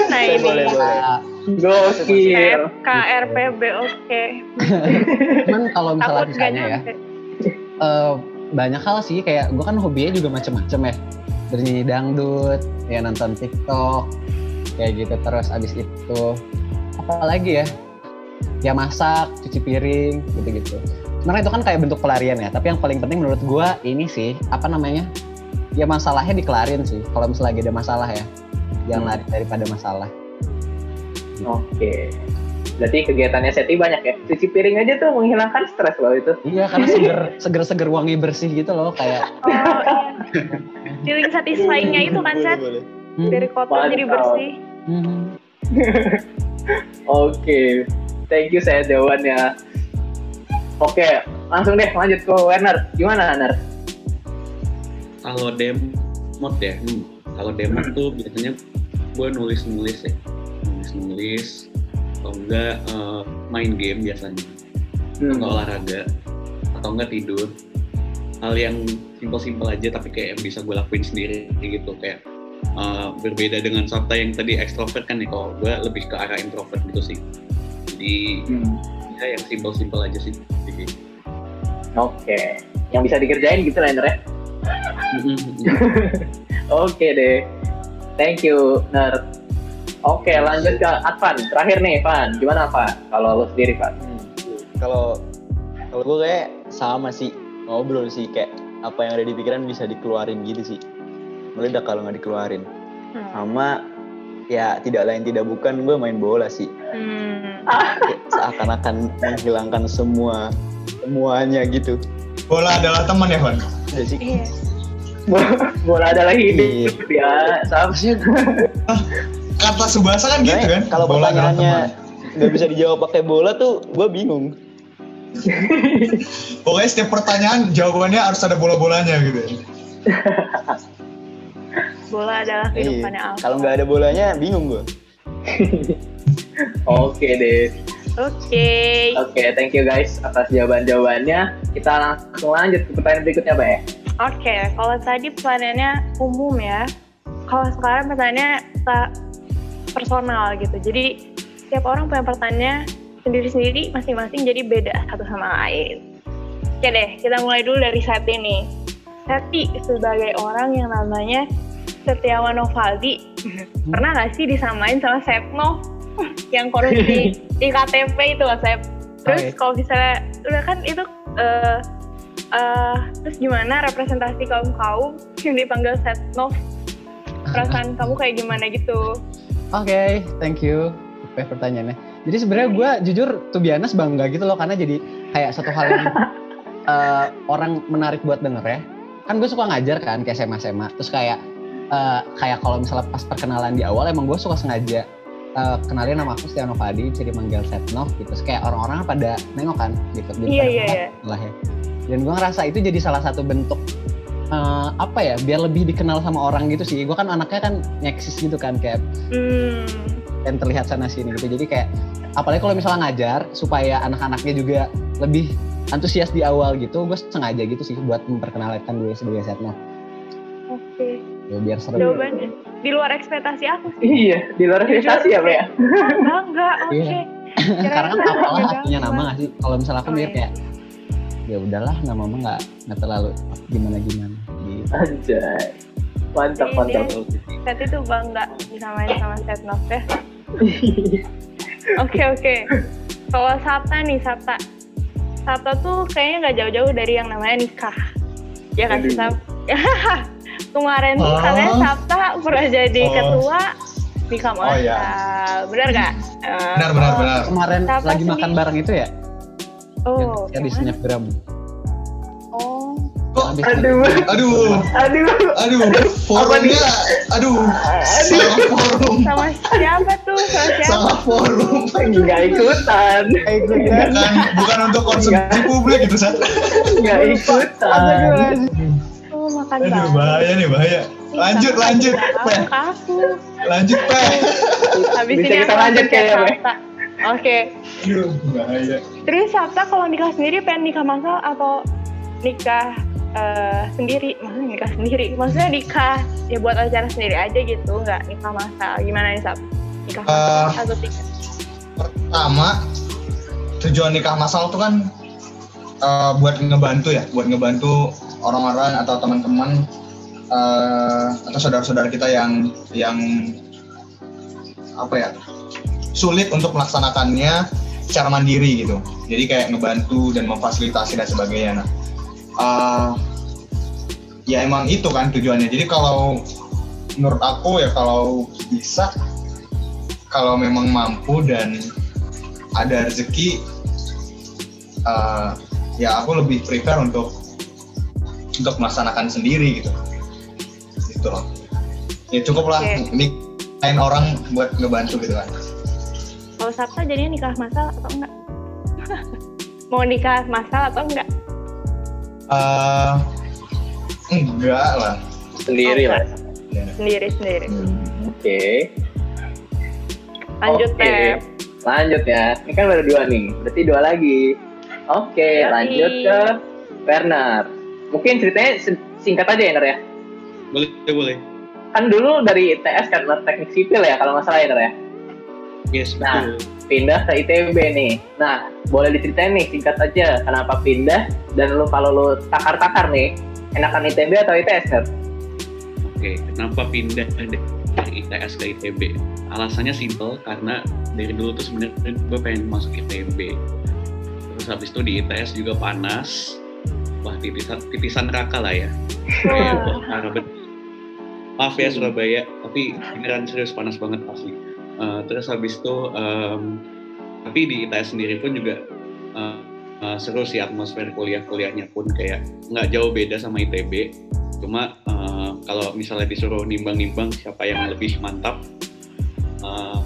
[SPEAKER 3] Gimana ini?
[SPEAKER 2] Boleh, boleh.
[SPEAKER 4] Nah,
[SPEAKER 2] Gokil.
[SPEAKER 3] KRPB oke.
[SPEAKER 4] cuman kalau misalnya misalnya ya eh, banyak hal sih kayak gue kan hobinya juga macem-macem ya bernyanyi dangdut ya nonton TikTok kayak gitu terus abis itu apa lagi ya ya masak cuci piring gitu-gitu sebenarnya itu kan kayak bentuk pelarian ya tapi yang paling penting menurut gue ini sih apa namanya ya masalahnya dikelarin sih kalau misalnya lagi ada masalah ya jangan
[SPEAKER 2] Hmm.
[SPEAKER 4] lari daripada masalah
[SPEAKER 2] Oke. Berarti kegiatannya Seti banyak ya. Cuci piring aja tuh menghilangkan stres loh itu.
[SPEAKER 4] iya karena seger seger seger wangi bersih gitu loh kayak
[SPEAKER 3] Oh iya. Feeling satisfying-nya itu kan Seth
[SPEAKER 4] hmm,
[SPEAKER 3] dari kotor jadi bersih.
[SPEAKER 4] hmm. <laughs>
[SPEAKER 2] Oke. Thank you saya jawabannya. Oke, langsung deh lanjut ke Werner. Gimana Werner?
[SPEAKER 5] kalau demot ya hmm, kalau demot tuh biasanya gue nulis nulis ya nulis nulis atau enggak eh, main game biasanya
[SPEAKER 2] Hmm.
[SPEAKER 5] atau olahraga atau enggak tidur hal yang simpel-simpel aja tapi kayak yang bisa gue lakuin sendiri gitu kayak eh, berbeda dengan Sabta yang tadi ekstrovert kan nih kalau gue lebih ke arah introvert gitu sih jadi
[SPEAKER 2] Hmm.
[SPEAKER 5] ya yang simpel-simpel aja sih jadi
[SPEAKER 2] Oke. Yang bisa dikerjain gitu lah ya. <laughs> Oke deh. Thank you, Ner. Oke, lanjut ke Advan. Terakhir nih, Van. Gimana, Van? Kalau lo sendiri, Van?
[SPEAKER 6] Hmm. Kalau kalau gue kayak sama sih ngobrol sih kayak apa yang ada di pikiran bisa dikeluarin gitu sih. Meledak kalau nggak dikeluarin.
[SPEAKER 3] Hmm.
[SPEAKER 6] Sama ya tidak lain tidak bukan gue main bola sih.
[SPEAKER 3] Hmm.
[SPEAKER 6] Kayak Seakan-akan menghilangkan semua semuanya gitu.
[SPEAKER 7] Bola adalah teman ya, Van?
[SPEAKER 6] Udah sih.
[SPEAKER 3] Iya. <laughs>
[SPEAKER 2] Bola adalah hidup, ya. Sama. <laughs>
[SPEAKER 7] Kata Subasa kan gitu kan?
[SPEAKER 6] Kalau
[SPEAKER 7] Bola
[SPEAKER 6] pertanyaannya nggak bisa dijawab pakai bola tuh gue bingung. <laughs>
[SPEAKER 7] Pokoknya setiap pertanyaan jawabannya harus ada bola-bolanya gitu. ya.
[SPEAKER 3] Bola adalah kehidupannya
[SPEAKER 6] Iya.
[SPEAKER 3] Alfa.
[SPEAKER 6] Kalau nggak ada bolanya bingung gue.
[SPEAKER 2] Oke deh.
[SPEAKER 3] Oke.
[SPEAKER 2] Oke, thank you guys atas jawaban-jawabannya. Kita langsung lanjut ke pertanyaan berikutnya, Pak ya.
[SPEAKER 3] Oke, kalau tadi pertanyaannya umum ya. Kalau sekarang pertanyaannya personal gitu. Jadi setiap orang punya pertanyaannya sendiri-sendiri masing-masing jadi beda satu sama lain. Oke deh, kita mulai dulu dari Seti nih. Seti sebagai orang yang namanya Setiawan Novaldi, pernah gak sih disamain sama Setno <laughs> yang korupsi <laughs> di KTP itu loh Sep? Terus kalau misalnya udah kan itu eh eh, terus gimana representasi kaum kaum yang dipanggil Setnov? Perasaan <laughs> kamu kayak gimana gitu?
[SPEAKER 4] Oke, thank you. Oke, pertanyaannya. Jadi sebenarnya gue jujur tuh biasa bangga gitu loh karena jadi kayak satu hal yang <laughs> eh, orang menarik buat denger ya. Kan gue suka ngajar kan kayak SMA SMA. Terus kayak eh, kayak kalau misalnya pas perkenalan di awal emang gue suka sengaja eh, kenalin nama aku Stiano Fadi, jadi manggil Setnov gitu. Terus kayak orang-orang pada nengok kan gitu.
[SPEAKER 3] Iya, iya, iya.
[SPEAKER 4] lah ya. Dan gue ngerasa itu jadi salah satu bentuk eh, apa ya biar lebih dikenal sama orang gitu sih. Gue kan anaknya kan nyeksis gitu kan kayak
[SPEAKER 3] Hmm,
[SPEAKER 4] dan terlihat sana sini gitu. Jadi kayak apalagi kalau misalnya ngajar supaya anak-anaknya juga lebih antusias di awal gitu, gue sengaja gitu sih buat memperkenalkan gue sebagai setno.
[SPEAKER 3] oke.
[SPEAKER 4] Ya, biar seru.
[SPEAKER 3] Jawabannya di luar ekspektasi aku sih.
[SPEAKER 2] Iya, di luar investasi ya, ya?
[SPEAKER 3] Enggak, enggak, oke.
[SPEAKER 4] Iya.
[SPEAKER 3] Kirain <laughs>
[SPEAKER 4] Karena kan apalah punya nama gak sih? Kalau misalnya aku
[SPEAKER 3] Oh,
[SPEAKER 4] mikir
[SPEAKER 3] iya.
[SPEAKER 4] kayak ya udahlah nama mah nggak nggak terlalu gimana gimana gitu.
[SPEAKER 2] Anjay. Mantap, mantap.
[SPEAKER 3] Seti tuh bangga disamain sama Setnov ya. <laughs> Oke oke. Kalau Sabta nih Sabta, Sabta tuh kayaknya nggak jauh-jauh dari yang namanya nikah. Ya kan sih Sab? <laughs> Kemarin tuh
[SPEAKER 7] Oh.
[SPEAKER 3] katanya Sabta pernah jadi
[SPEAKER 7] Oh.
[SPEAKER 3] ketua nikah
[SPEAKER 7] Oh, iya.
[SPEAKER 3] Bener gak?
[SPEAKER 7] Benar, benar, benar.
[SPEAKER 4] Kemarin
[SPEAKER 3] Siapa
[SPEAKER 4] lagi makan bareng itu ya,
[SPEAKER 3] Oh,
[SPEAKER 4] yang di
[SPEAKER 3] yang
[SPEAKER 4] snapgram.
[SPEAKER 3] Oh,
[SPEAKER 7] Kok,
[SPEAKER 4] Habis
[SPEAKER 2] Aduh,
[SPEAKER 7] aduh,
[SPEAKER 2] aduh.
[SPEAKER 7] aduh, forumnya, aduh, salah forum,
[SPEAKER 3] sama siapa tuh? Sama siapa?
[SPEAKER 7] salah forum.
[SPEAKER 2] Nggak ikutan.
[SPEAKER 4] Ikutan.
[SPEAKER 7] Bukan, bukan untuk konsumsi publik itu, Sat.
[SPEAKER 2] Nggak ikutan.
[SPEAKER 3] Oh, makan
[SPEAKER 7] Aduh, bahaya nih, bahaya. Lanjut,
[SPEAKER 3] Sama
[SPEAKER 7] lanjut,
[SPEAKER 3] aku.
[SPEAKER 7] Lanjut, Peh.
[SPEAKER 3] Habis
[SPEAKER 2] Bisa
[SPEAKER 3] ini
[SPEAKER 2] kita lanjut kayaknya, Bre.
[SPEAKER 3] Oke.
[SPEAKER 7] Bahaya.
[SPEAKER 3] Terus Sabta kalau nikah sendiri pengen nikah masal atau nikah eh, sendiri? Maksudnya nikah sendiri? Maksudnya nikah ya buat acara sendiri aja gitu, nggak nikah masal. Gimana nih Sab? Nikah masal
[SPEAKER 7] Eh,
[SPEAKER 3] atau tidak?
[SPEAKER 7] Pertama, tujuan nikah masal tuh kan eh, buat ngebantu ya, buat ngebantu orang-orang atau teman-teman eh, atau saudara-saudara kita yang yang apa ya sulit untuk melaksanakannya secara mandiri gitu. Jadi kayak ngebantu dan memfasilitasi dan sebagainya. Nah, eh, ya emang itu kan tujuannya. Jadi kalau menurut aku ya kalau bisa kalau memang mampu dan ada rezeki eh, ya aku lebih prefer untuk untuk melaksanakan sendiri gitu gitu loh ya cukup lah
[SPEAKER 3] Oke.
[SPEAKER 7] ini lain orang buat ngebantu gitu kan
[SPEAKER 3] Kalau Sabta jadinya nikah masal atau enggak? <laughs> Mau nikah masal atau enggak?
[SPEAKER 7] Eh, enggak lah
[SPEAKER 2] Sendiri lah.
[SPEAKER 7] Ya.
[SPEAKER 3] Sendiri sendiri.
[SPEAKER 2] Oke.
[SPEAKER 3] Lanjut
[SPEAKER 2] Oke.
[SPEAKER 3] Teh.
[SPEAKER 2] Lanjut ya. Ini kan baru dua nih. Berarti dua lagi. Oke,
[SPEAKER 3] Yoi.
[SPEAKER 2] lanjut ke Werner. Mungkin ceritanya singkat aja ya, Ner ya.
[SPEAKER 5] Boleh, boleh.
[SPEAKER 2] Kan dulu dari ITS kan Ner, teknik sipil ya kalau nggak salah ya, Ner ya.
[SPEAKER 5] Yes,
[SPEAKER 2] Nah.
[SPEAKER 5] betul.
[SPEAKER 2] Pindah ke ITB nih. Nah, boleh diceritain nih singkat aja kenapa pindah dan lu kalau lu takar-takar nih, enakan ITB atau ITS, Ner?
[SPEAKER 5] Oke, kenapa pindah dari ITS ke ITB? Alasannya simple karena dari dulu tuh sebenarnya gue pengen masuk ITB. Terus habis itu di ITS juga panas. Wah, tipisan, tipisan neraka lah ya. Kayak. Maaf ya Surabaya, tapi beneran serius panas banget asli. Eh, terus habis itu, em, tapi di ITS sendiri pun juga eh, eh, seru sih atmosfer kuliah-kuliahnya pun kayak nggak jauh beda sama ITB. Cuma eh, kalau misalnya disuruh nimbang-nimbang siapa yang lebih mantap, eh,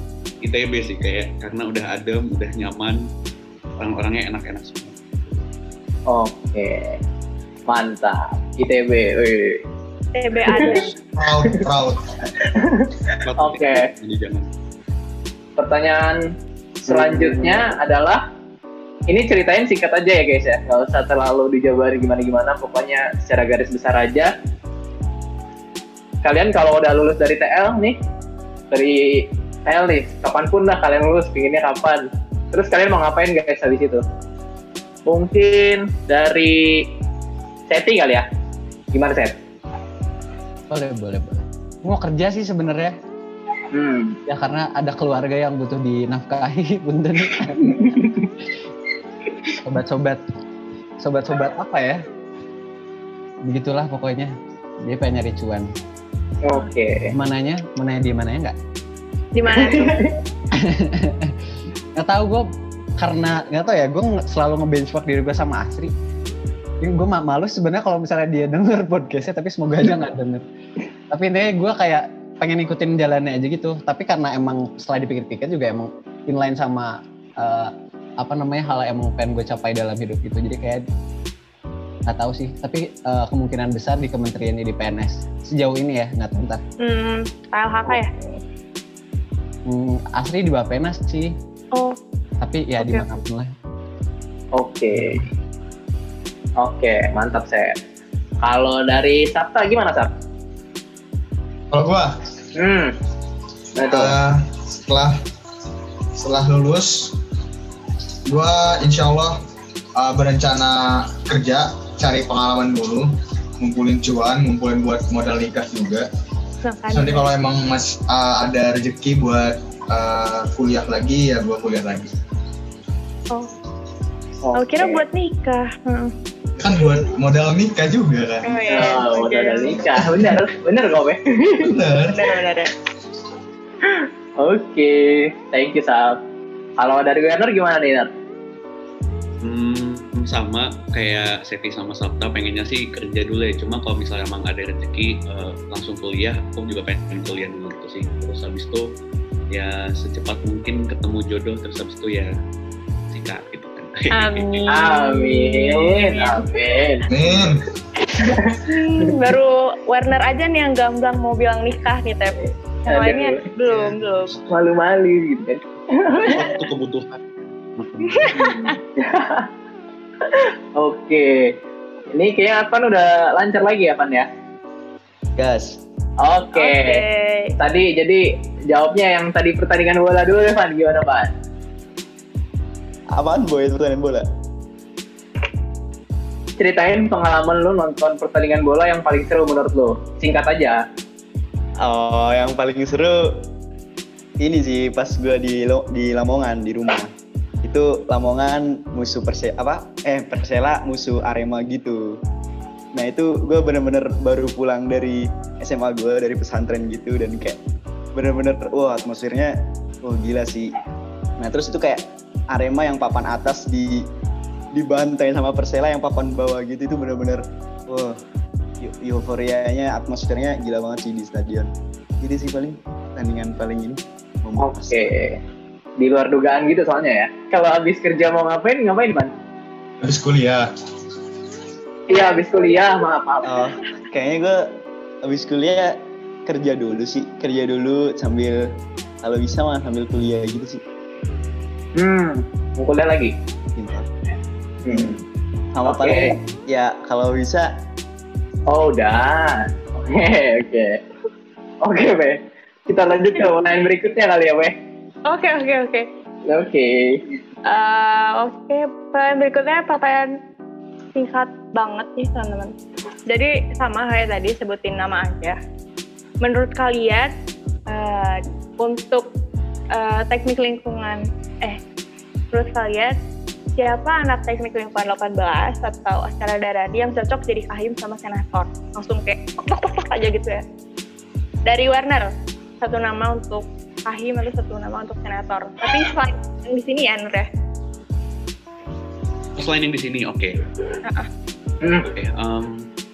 [SPEAKER 5] ITB sih kayak karena udah adem, udah nyaman, orang-orangnya enak-enak semua.
[SPEAKER 2] Oke. Mantap. ITB. Wih.
[SPEAKER 3] TB ada.
[SPEAKER 7] proud proud <laughs>
[SPEAKER 2] Oke.
[SPEAKER 5] Jadi jangan.
[SPEAKER 2] Pertanyaan selanjutnya adalah ini ceritain singkat aja ya guys ya, nggak usah terlalu dijabarin gimana-gimana, pokoknya secara garis besar aja. Kalian kalau udah lulus dari TL nih, dari ayo nih kapan pun lah kalian lulus pinginnya kapan terus kalian mau ngapain guys habis itu mungkin dari Seti kali ya gimana Set?
[SPEAKER 4] Boleh, boleh, boleh. Mau kerja sih sebenarnya.
[SPEAKER 2] Hmm.
[SPEAKER 4] Ya karena ada keluarga yang butuh dinafkahi, <laughs> punten. Sobat-sobat, sobat-sobat apa ya? Begitulah pokoknya. Dia pengen nyari cuan.
[SPEAKER 2] Oke.
[SPEAKER 4] Mananya? Mananya dia mananya enggak?
[SPEAKER 3] Di mana? <laughs>
[SPEAKER 4] Nggak tahu gue karena nggak tahu ya gue selalu nge-benchmark diri gue sama Asri. Ini gue ma- malu sebenarnya kalau misalnya dia denger <laughs> podcastnya tapi semoga aja nggak denger. Tapi intinya gue kayak pengen ikutin jalannya aja gitu. Tapi karena emang setelah dipikir-pikir juga emang inline sama eh, apa namanya hal yang emang pengen gue capai dalam hidup gitu. Jadi kayak nggak tahu sih. Tapi eh, kemungkinan besar di kementerian ini di PNS sejauh ini ya nggak tahu ntar.
[SPEAKER 3] Hmm, KLHK ya?
[SPEAKER 4] Hmm, Asri di bawah PNS sih.
[SPEAKER 3] Oh,
[SPEAKER 4] Tapi ya
[SPEAKER 3] Oke.
[SPEAKER 4] di mana pun lah.
[SPEAKER 2] Oke. Oke, mantap Set. Kalau dari Sabta gimana Sab?
[SPEAKER 7] Kalau gua
[SPEAKER 2] Hmm. Nah, itu.
[SPEAKER 7] eh, setelah setelah lulus, gua insya Allah eh, berencana kerja, cari pengalaman dulu, ngumpulin cuan, ngumpulin buat modal nikah juga. Terus nanti kalau emang mas eh, ada rezeki buat eh, kuliah lagi, ya gua kuliah lagi.
[SPEAKER 3] Oh, oh, kira
[SPEAKER 2] Oke.
[SPEAKER 3] buat nikah. Hmm.
[SPEAKER 7] Kan buat modal nikah juga kan.
[SPEAKER 3] Oh iya.
[SPEAKER 2] Oh, ada nikah. Bener, bener kok, Be.
[SPEAKER 7] Bener.
[SPEAKER 3] Benar, benar, benar.
[SPEAKER 2] Oke, thank you Sab. Kalau dari Werner gimana nih, Ner?
[SPEAKER 5] Hmm, sama kayak Seti sama Sabta pengennya sih kerja dulu ya. Cuma kalau misalnya emang ada rezeki eh, langsung kuliah, aku juga pengen kuliah dulu gitu sih. Terus habis itu ya secepat mungkin ketemu jodoh. Terus habis itu ya sikat gitu
[SPEAKER 3] Amin.
[SPEAKER 2] Amin, amin.
[SPEAKER 3] Hmm, <laughs> baru Werner aja nih yang gamblang mau bilang nikah nih, Tep. Yang lainnya belum, belum.
[SPEAKER 2] Malu-malu gitu kan.
[SPEAKER 5] Itu kebutuhan. <laughs>
[SPEAKER 2] Oke. Ini kayaknya Advan udah lancar lagi ya, Van ya?
[SPEAKER 6] Gas.
[SPEAKER 2] Oke. Tadi jadi jawabnya yang tadi pertandingan bola dulu ya, Van. Gimana, Van?
[SPEAKER 6] Apaan boy pertandingan bola?
[SPEAKER 2] Ceritain pengalaman lu nonton pertandingan bola yang paling seru menurut lu. Singkat aja.
[SPEAKER 6] Oh, yang paling seru ini sih pas gua di Lo- di Lamongan di rumah. Itu Lamongan musuh Perse apa? Eh Persela musuh Arema gitu. Nah itu gue bener-bener baru pulang dari SMA gue dari pesantren gitu dan kayak bener-bener wah atmosfernya wah gila sih. Nah terus itu kayak Arema yang papan atas di dibantai sama Persela yang papan bawah gitu itu bener-bener wah eu- euforianya atmosfernya gila banget sih di stadion. Jadi sih paling tandingan paling ini.
[SPEAKER 2] Oke. Di luar dugaan gitu soalnya ya. Kalau habis kerja mau ngapain, ngapain, Van?
[SPEAKER 7] habis kuliah.
[SPEAKER 2] Iya, habis kuliah, maaf, maaf.
[SPEAKER 6] Oh, kayaknya gue habis kuliah kerja dulu sih, kerja dulu sambil kalau bisa mah sambil kuliah gitu sih.
[SPEAKER 2] Hmm, mau kuliah lagi?
[SPEAKER 6] Gitu.
[SPEAKER 2] Hmm.
[SPEAKER 6] Sama paling ya kalau bisa
[SPEAKER 2] Oh, udah. Oke, oke. Oke, Be. Kita lanjut ke pertanyaan berikutnya kali ya, Be.
[SPEAKER 3] Oke, oke, oke.
[SPEAKER 2] Oke.
[SPEAKER 3] Eh, Oke, pertanyaan berikutnya pertanyaan singkat banget nih teman-teman. Jadi sama kayak tadi sebutin nama aja. Menurut kalian eh, untuk eh, teknik lingkungan, eh, menurut kalian siapa anak teknik lingkungan 18 atau acara daradi yang cocok jadi kahim sama senator? Langsung kayak tok tok tok aja gitu ya. Dari Warner, satu nama untuk kahim atau satu nama untuk senator. Tapi selain yang di sini ya Nur ya.
[SPEAKER 5] Selain yang di sini, oke. Oke, em,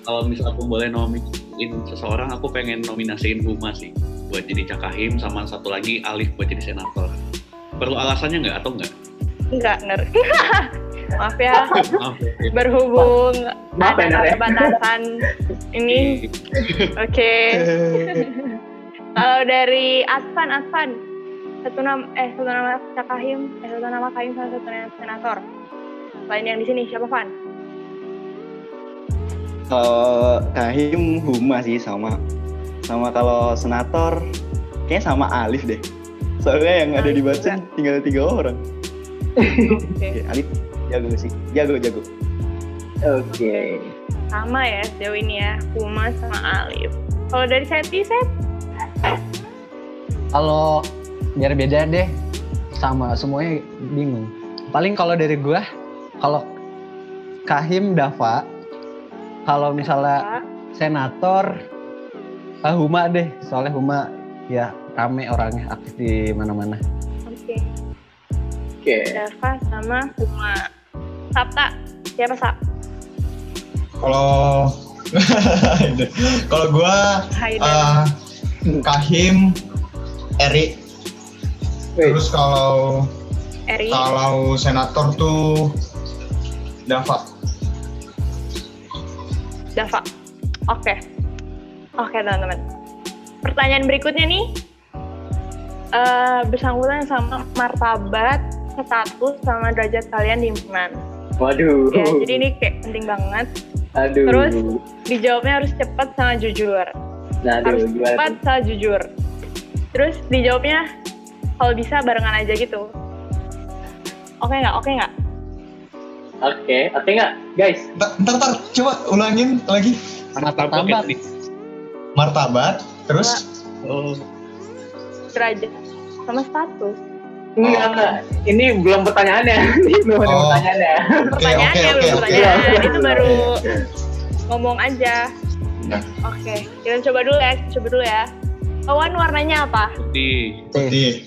[SPEAKER 5] kalau misal aku boleh nominasin seseorang, aku pengen nominasiin Huma sih buat jadi Cakahim, sama satu lagi Alif buat jadi senator. Perlu alasannya nggak atau nggak?
[SPEAKER 3] Enggak, Nur. <laughs> Maaf ya,
[SPEAKER 5] Maaf. ya.
[SPEAKER 3] berhubung
[SPEAKER 2] Maaf ya,
[SPEAKER 3] ada
[SPEAKER 2] Nur ya.
[SPEAKER 3] keterbatasan <laughs> ini. Oke. <laughs> Kalau dari Advan, Advan, satu nama eh satu nama Cakahim, eh satu nama Kahim sama satu nama senator. Selain yang di sini siapa Van?
[SPEAKER 6] kalau Kahim Huma sih sama. Sama kalau senator kayaknya sama Alif deh. Soalnya yang ada di Batsen tinggal tiga orang.
[SPEAKER 3] Oke.
[SPEAKER 6] Alif jago sih. Jago jago.
[SPEAKER 2] Oke.
[SPEAKER 3] Sama ya sejauh ini ya, Kuma sama Alif. Kalau dari Seti, Set?
[SPEAKER 4] Kalau biar beda deh, sama semuanya bingung. Paling kalau dari gua, kalau Kahim Dava, kalau misalnya senator, ah, Huma deh. Soalnya Huma ya rame orangnya aktif di mana-mana.
[SPEAKER 3] Oke.
[SPEAKER 2] Oke.
[SPEAKER 3] Dava sama Kuma. Sabta, siapa Sap?
[SPEAKER 7] Kalau <laughs> kalau gua
[SPEAKER 3] Haidar.
[SPEAKER 7] eh, Kahim, Eri. Terus kalau
[SPEAKER 3] Eri.
[SPEAKER 7] kalau senator tuh Dava.
[SPEAKER 3] Dava. Oke. Oke, teman-teman. Pertanyaan berikutnya nih. eh bersangkutan sama martabat, status, sama derajat kalian di himpunan.
[SPEAKER 2] Waduh.
[SPEAKER 3] Ya, jadi ini kayak penting banget.
[SPEAKER 2] Aduh.
[SPEAKER 3] Terus dijawabnya harus cepat sama jujur.
[SPEAKER 2] nah, aduh,
[SPEAKER 3] harus
[SPEAKER 2] gimana
[SPEAKER 3] cepat sama jujur. Terus dijawabnya kalau bisa barengan aja gitu. Oke nggak? Oke nggak?
[SPEAKER 2] Oke, oke nggak, guys?
[SPEAKER 7] Ntar, ntar, coba ulangin lagi.
[SPEAKER 5] Martabak
[SPEAKER 4] Martabak.
[SPEAKER 7] Martabat, terus
[SPEAKER 5] Oh,
[SPEAKER 3] Derajat sama status.
[SPEAKER 2] Enggak, enggak. Ini belum pertanyaannya. <laughs> Ini belum ada
[SPEAKER 7] Oh.
[SPEAKER 2] pertanyaannya.
[SPEAKER 3] Pertanyaannya
[SPEAKER 7] oke,
[SPEAKER 3] belum
[SPEAKER 7] oke, oke.
[SPEAKER 3] pertanyaan. Itu baru ngomong aja.
[SPEAKER 7] Ya.
[SPEAKER 3] Oke, kita coba dulu ya. Coba dulu ya. Awan warnanya apa?
[SPEAKER 5] di
[SPEAKER 7] Putih.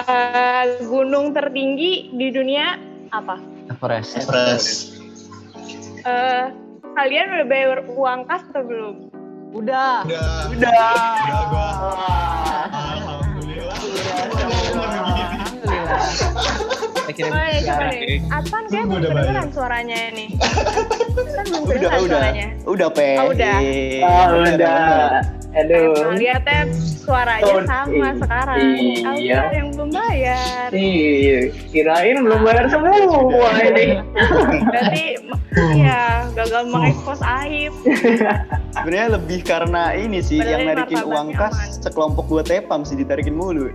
[SPEAKER 3] Eh, gunung tertinggi di dunia apa?
[SPEAKER 4] Everest.
[SPEAKER 7] Everest.
[SPEAKER 3] Eh, kalian udah bayar uang kas atau belum?
[SPEAKER 4] Udah.
[SPEAKER 7] Udah.
[SPEAKER 6] Udah.
[SPEAKER 7] Udah gua. Alhamdulillah.
[SPEAKER 4] Alhamdulillah. Saya kirim
[SPEAKER 3] Oh, ya, coba deh. Atan kayak belum
[SPEAKER 7] udah
[SPEAKER 3] kedengeran
[SPEAKER 7] bayar.
[SPEAKER 3] suaranya ini. Kan belum
[SPEAKER 6] Udah
[SPEAKER 3] kedengeran
[SPEAKER 6] udah.
[SPEAKER 3] suaranya.
[SPEAKER 6] Udah pe.
[SPEAKER 3] Oh, udah.
[SPEAKER 2] Oh, udah. Aduh.
[SPEAKER 3] Nah, lihatnya suaranya
[SPEAKER 2] Oh,
[SPEAKER 3] sama
[SPEAKER 2] iya.
[SPEAKER 3] sekarang.
[SPEAKER 2] Iya.
[SPEAKER 3] Aku yang belum bayar.
[SPEAKER 2] Iya, kirain belum bayar semua ini.
[SPEAKER 3] Berarti ya gagal mengekspos aib.
[SPEAKER 6] Sebenarnya lebih karena ini sih
[SPEAKER 3] Padahal
[SPEAKER 6] yang narikin uang kas
[SPEAKER 3] aman.
[SPEAKER 6] sekelompok gua tepam sih ditarikin mulu. <laughs>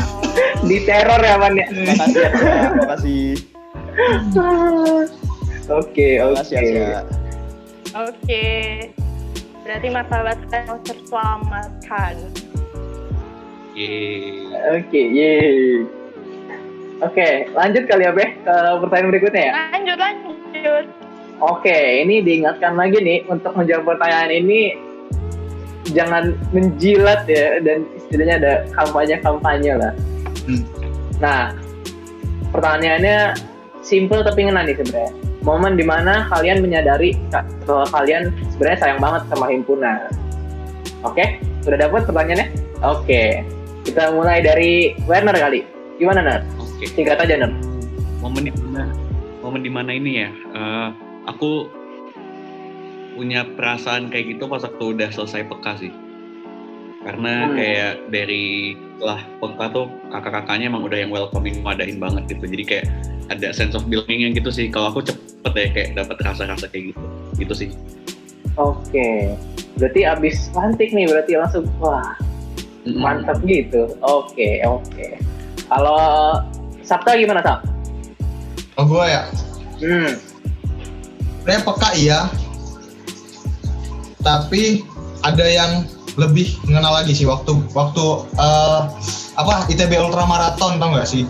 [SPEAKER 3] Oh.
[SPEAKER 2] Di teror ya, Man ya.
[SPEAKER 6] Makasih ya, makasih. <laughs>
[SPEAKER 2] Oke,
[SPEAKER 6] Makasih ya,
[SPEAKER 2] oke.
[SPEAKER 3] Oke. Berarti martabat kalian terselamatkan.
[SPEAKER 2] Oke, yeay. Oke, lanjut kali ya, Beh, ke pertanyaan berikutnya ya.
[SPEAKER 3] Lanjut lanjut.
[SPEAKER 2] Oke, ini diingatkan lagi nih untuk menjawab pertanyaan ini jangan menjilat ya dan istilahnya ada kampanye-kampanye lah.
[SPEAKER 7] Hmm.
[SPEAKER 2] Nah, pertanyaannya simple tapi ngena nih sebenarnya. Momen di mana kalian menyadari bahwa kalian sebenarnya sayang banget sama himpunan. Oke, udah dapat pertanyaannya? Oke, kita mulai dari Werner kali. Gimana, Ner?
[SPEAKER 5] Oke.
[SPEAKER 2] Singkat aja, Ner.
[SPEAKER 5] Momen di mana? Momen di mana ini ya? eh, aku punya perasaan kayak gitu pas waktu udah selesai peka sih. Karena
[SPEAKER 2] Hmm.
[SPEAKER 5] kayak dari setelah peka tuh kakak-kakaknya emang udah yang welcoming ngadain banget gitu. Jadi kayak ada sense of belonging gitu sih. Kalau aku cepet ya kayak dapat rasa-rasa kayak gitu. Gitu sih.
[SPEAKER 2] Oke, berarti abis lantik nih, berarti langsung wah mantap gitu. Oke, oke. Kalau Sabta gimana Sab?
[SPEAKER 7] Oh gua ya.
[SPEAKER 2] Hmm,
[SPEAKER 7] Sebenarnya peka iya. Tapi ada yang lebih mengenal lagi sih waktu waktu eh, apa ITB Ultra Marathon tau gak sih?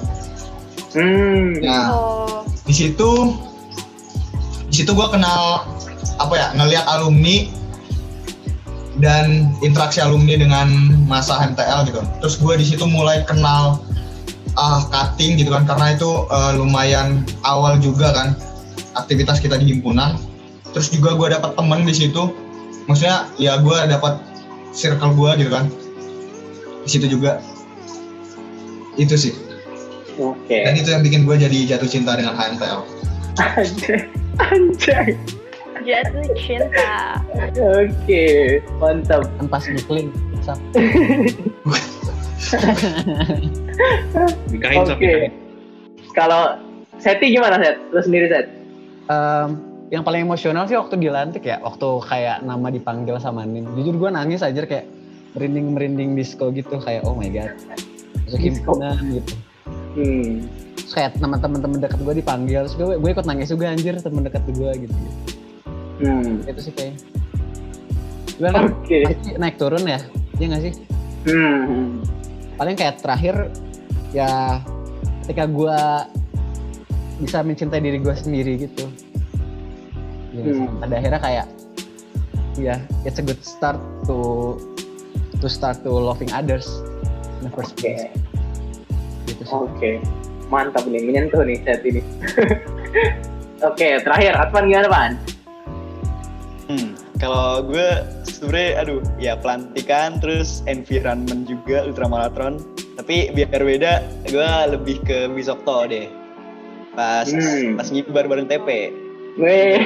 [SPEAKER 2] hmm,
[SPEAKER 7] Nah
[SPEAKER 3] Oh.
[SPEAKER 7] di situ di situ gue kenal apa ya ngelihat alumni dan interaksi alumni dengan masa MTL gitu. Terus gue di situ mulai kenal ah cutting gitu kan karena itu eh, lumayan awal juga kan aktivitas kita di himpunan. Terus juga gue dapat temen di situ. Maksudnya ya gue dapat circle gue gitu kan. Di situ juga. Itu sih.
[SPEAKER 2] oke.
[SPEAKER 7] Dan itu yang bikin gue jadi jatuh cinta dengan HMTL.
[SPEAKER 2] Anjay, <laughs> anjay.
[SPEAKER 3] Jatuh cinta.
[SPEAKER 2] Oke, mantap.
[SPEAKER 4] Tanpa snorkeling. Sap.
[SPEAKER 5] Nikahin <laughs>
[SPEAKER 2] Oke.
[SPEAKER 5] sampai
[SPEAKER 2] Kalau Seti gimana Set? Lu sendiri Set?
[SPEAKER 4] Em, yang paling emosional sih waktu dilantik ya, waktu kayak nama dipanggil sama Nin. Jujur gue nangis aja kayak merinding merinding disco gitu kayak oh my god masuk himpunan gitu
[SPEAKER 2] Hmm.
[SPEAKER 4] terus kayak teman teman dekat gue dipanggil terus gue gue ikut nangis juga anjir teman dekat gue gitu
[SPEAKER 2] Hmm.
[SPEAKER 4] itu sih kayaknya Cuman kan
[SPEAKER 2] Oke.
[SPEAKER 4] pasti naik turun ya iya nggak sih
[SPEAKER 2] Hmm.
[SPEAKER 4] paling kayak terakhir ya ketika gue bisa mencintai diri gue sendiri gitu
[SPEAKER 2] Hmm.
[SPEAKER 4] pada akhirnya kayak ya it's a good start to to start to loving others in the first
[SPEAKER 2] Oke.
[SPEAKER 4] place gitu sih
[SPEAKER 2] Oke. Mantap nih, menyentuh nih saat ini. <laughs> Oke, terakhir Advan gimana, Pan?
[SPEAKER 6] Hmm, kalau gue sebenarnya aduh ya pelantikan terus environment juga ultramarathon tapi biar beda gue lebih ke Bisokto deh pas
[SPEAKER 2] Hmm.
[SPEAKER 6] pas ngibar bareng TP
[SPEAKER 2] Weh.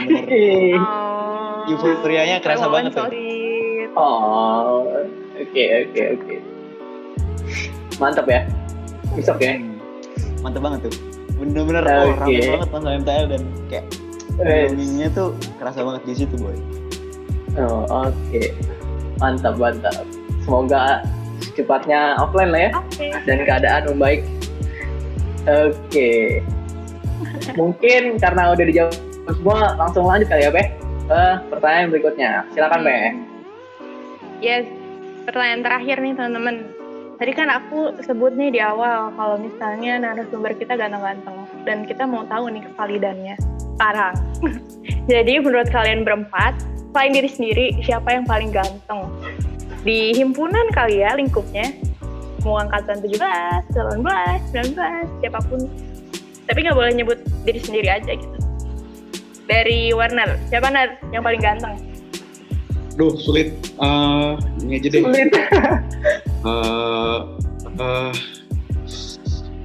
[SPEAKER 3] Oh.
[SPEAKER 6] euforianya kerasa banget tuh
[SPEAKER 3] solid.
[SPEAKER 2] Oh. Oke, oke, oke. Mantap ya. Besok ya.
[SPEAKER 6] Hmm, mantep banget tuh bener-bener
[SPEAKER 2] Oke.
[SPEAKER 6] oh rame banget pas MTL dan kayak
[SPEAKER 2] Wes.
[SPEAKER 6] belongingnya tuh kerasa banget di situ boy
[SPEAKER 2] Oh, oke. Mantap, mantap. Semoga secepatnya offline lah ya
[SPEAKER 3] Oke.
[SPEAKER 2] dan keadaan membaik. Oke. Mungkin karena udah dijawab semua, langsung lanjut kali ya, Beh. Ke pertanyaan berikutnya. Silakan, Beh.
[SPEAKER 3] Yes, pertanyaan terakhir nih teman-teman. Tadi kan aku sebut nih di awal kalau misalnya narasumber kita ganteng-ganteng dan kita mau tahu nih kevalidannya sekarang. <laughs> Jadi menurut kalian berempat, selain diri sendiri, siapa yang paling ganteng? Di himpunan kali ya lingkupnya, mau angkatan 17, 18, 19, siapa pun. Tapi nggak boleh nyebut diri sendiri aja gitu. Dari Warner, siapa Nar yang paling ganteng?
[SPEAKER 5] Duh, sulit. Eh, ini aja deh.
[SPEAKER 2] Sulit. <laughs>
[SPEAKER 5] Eh, eh,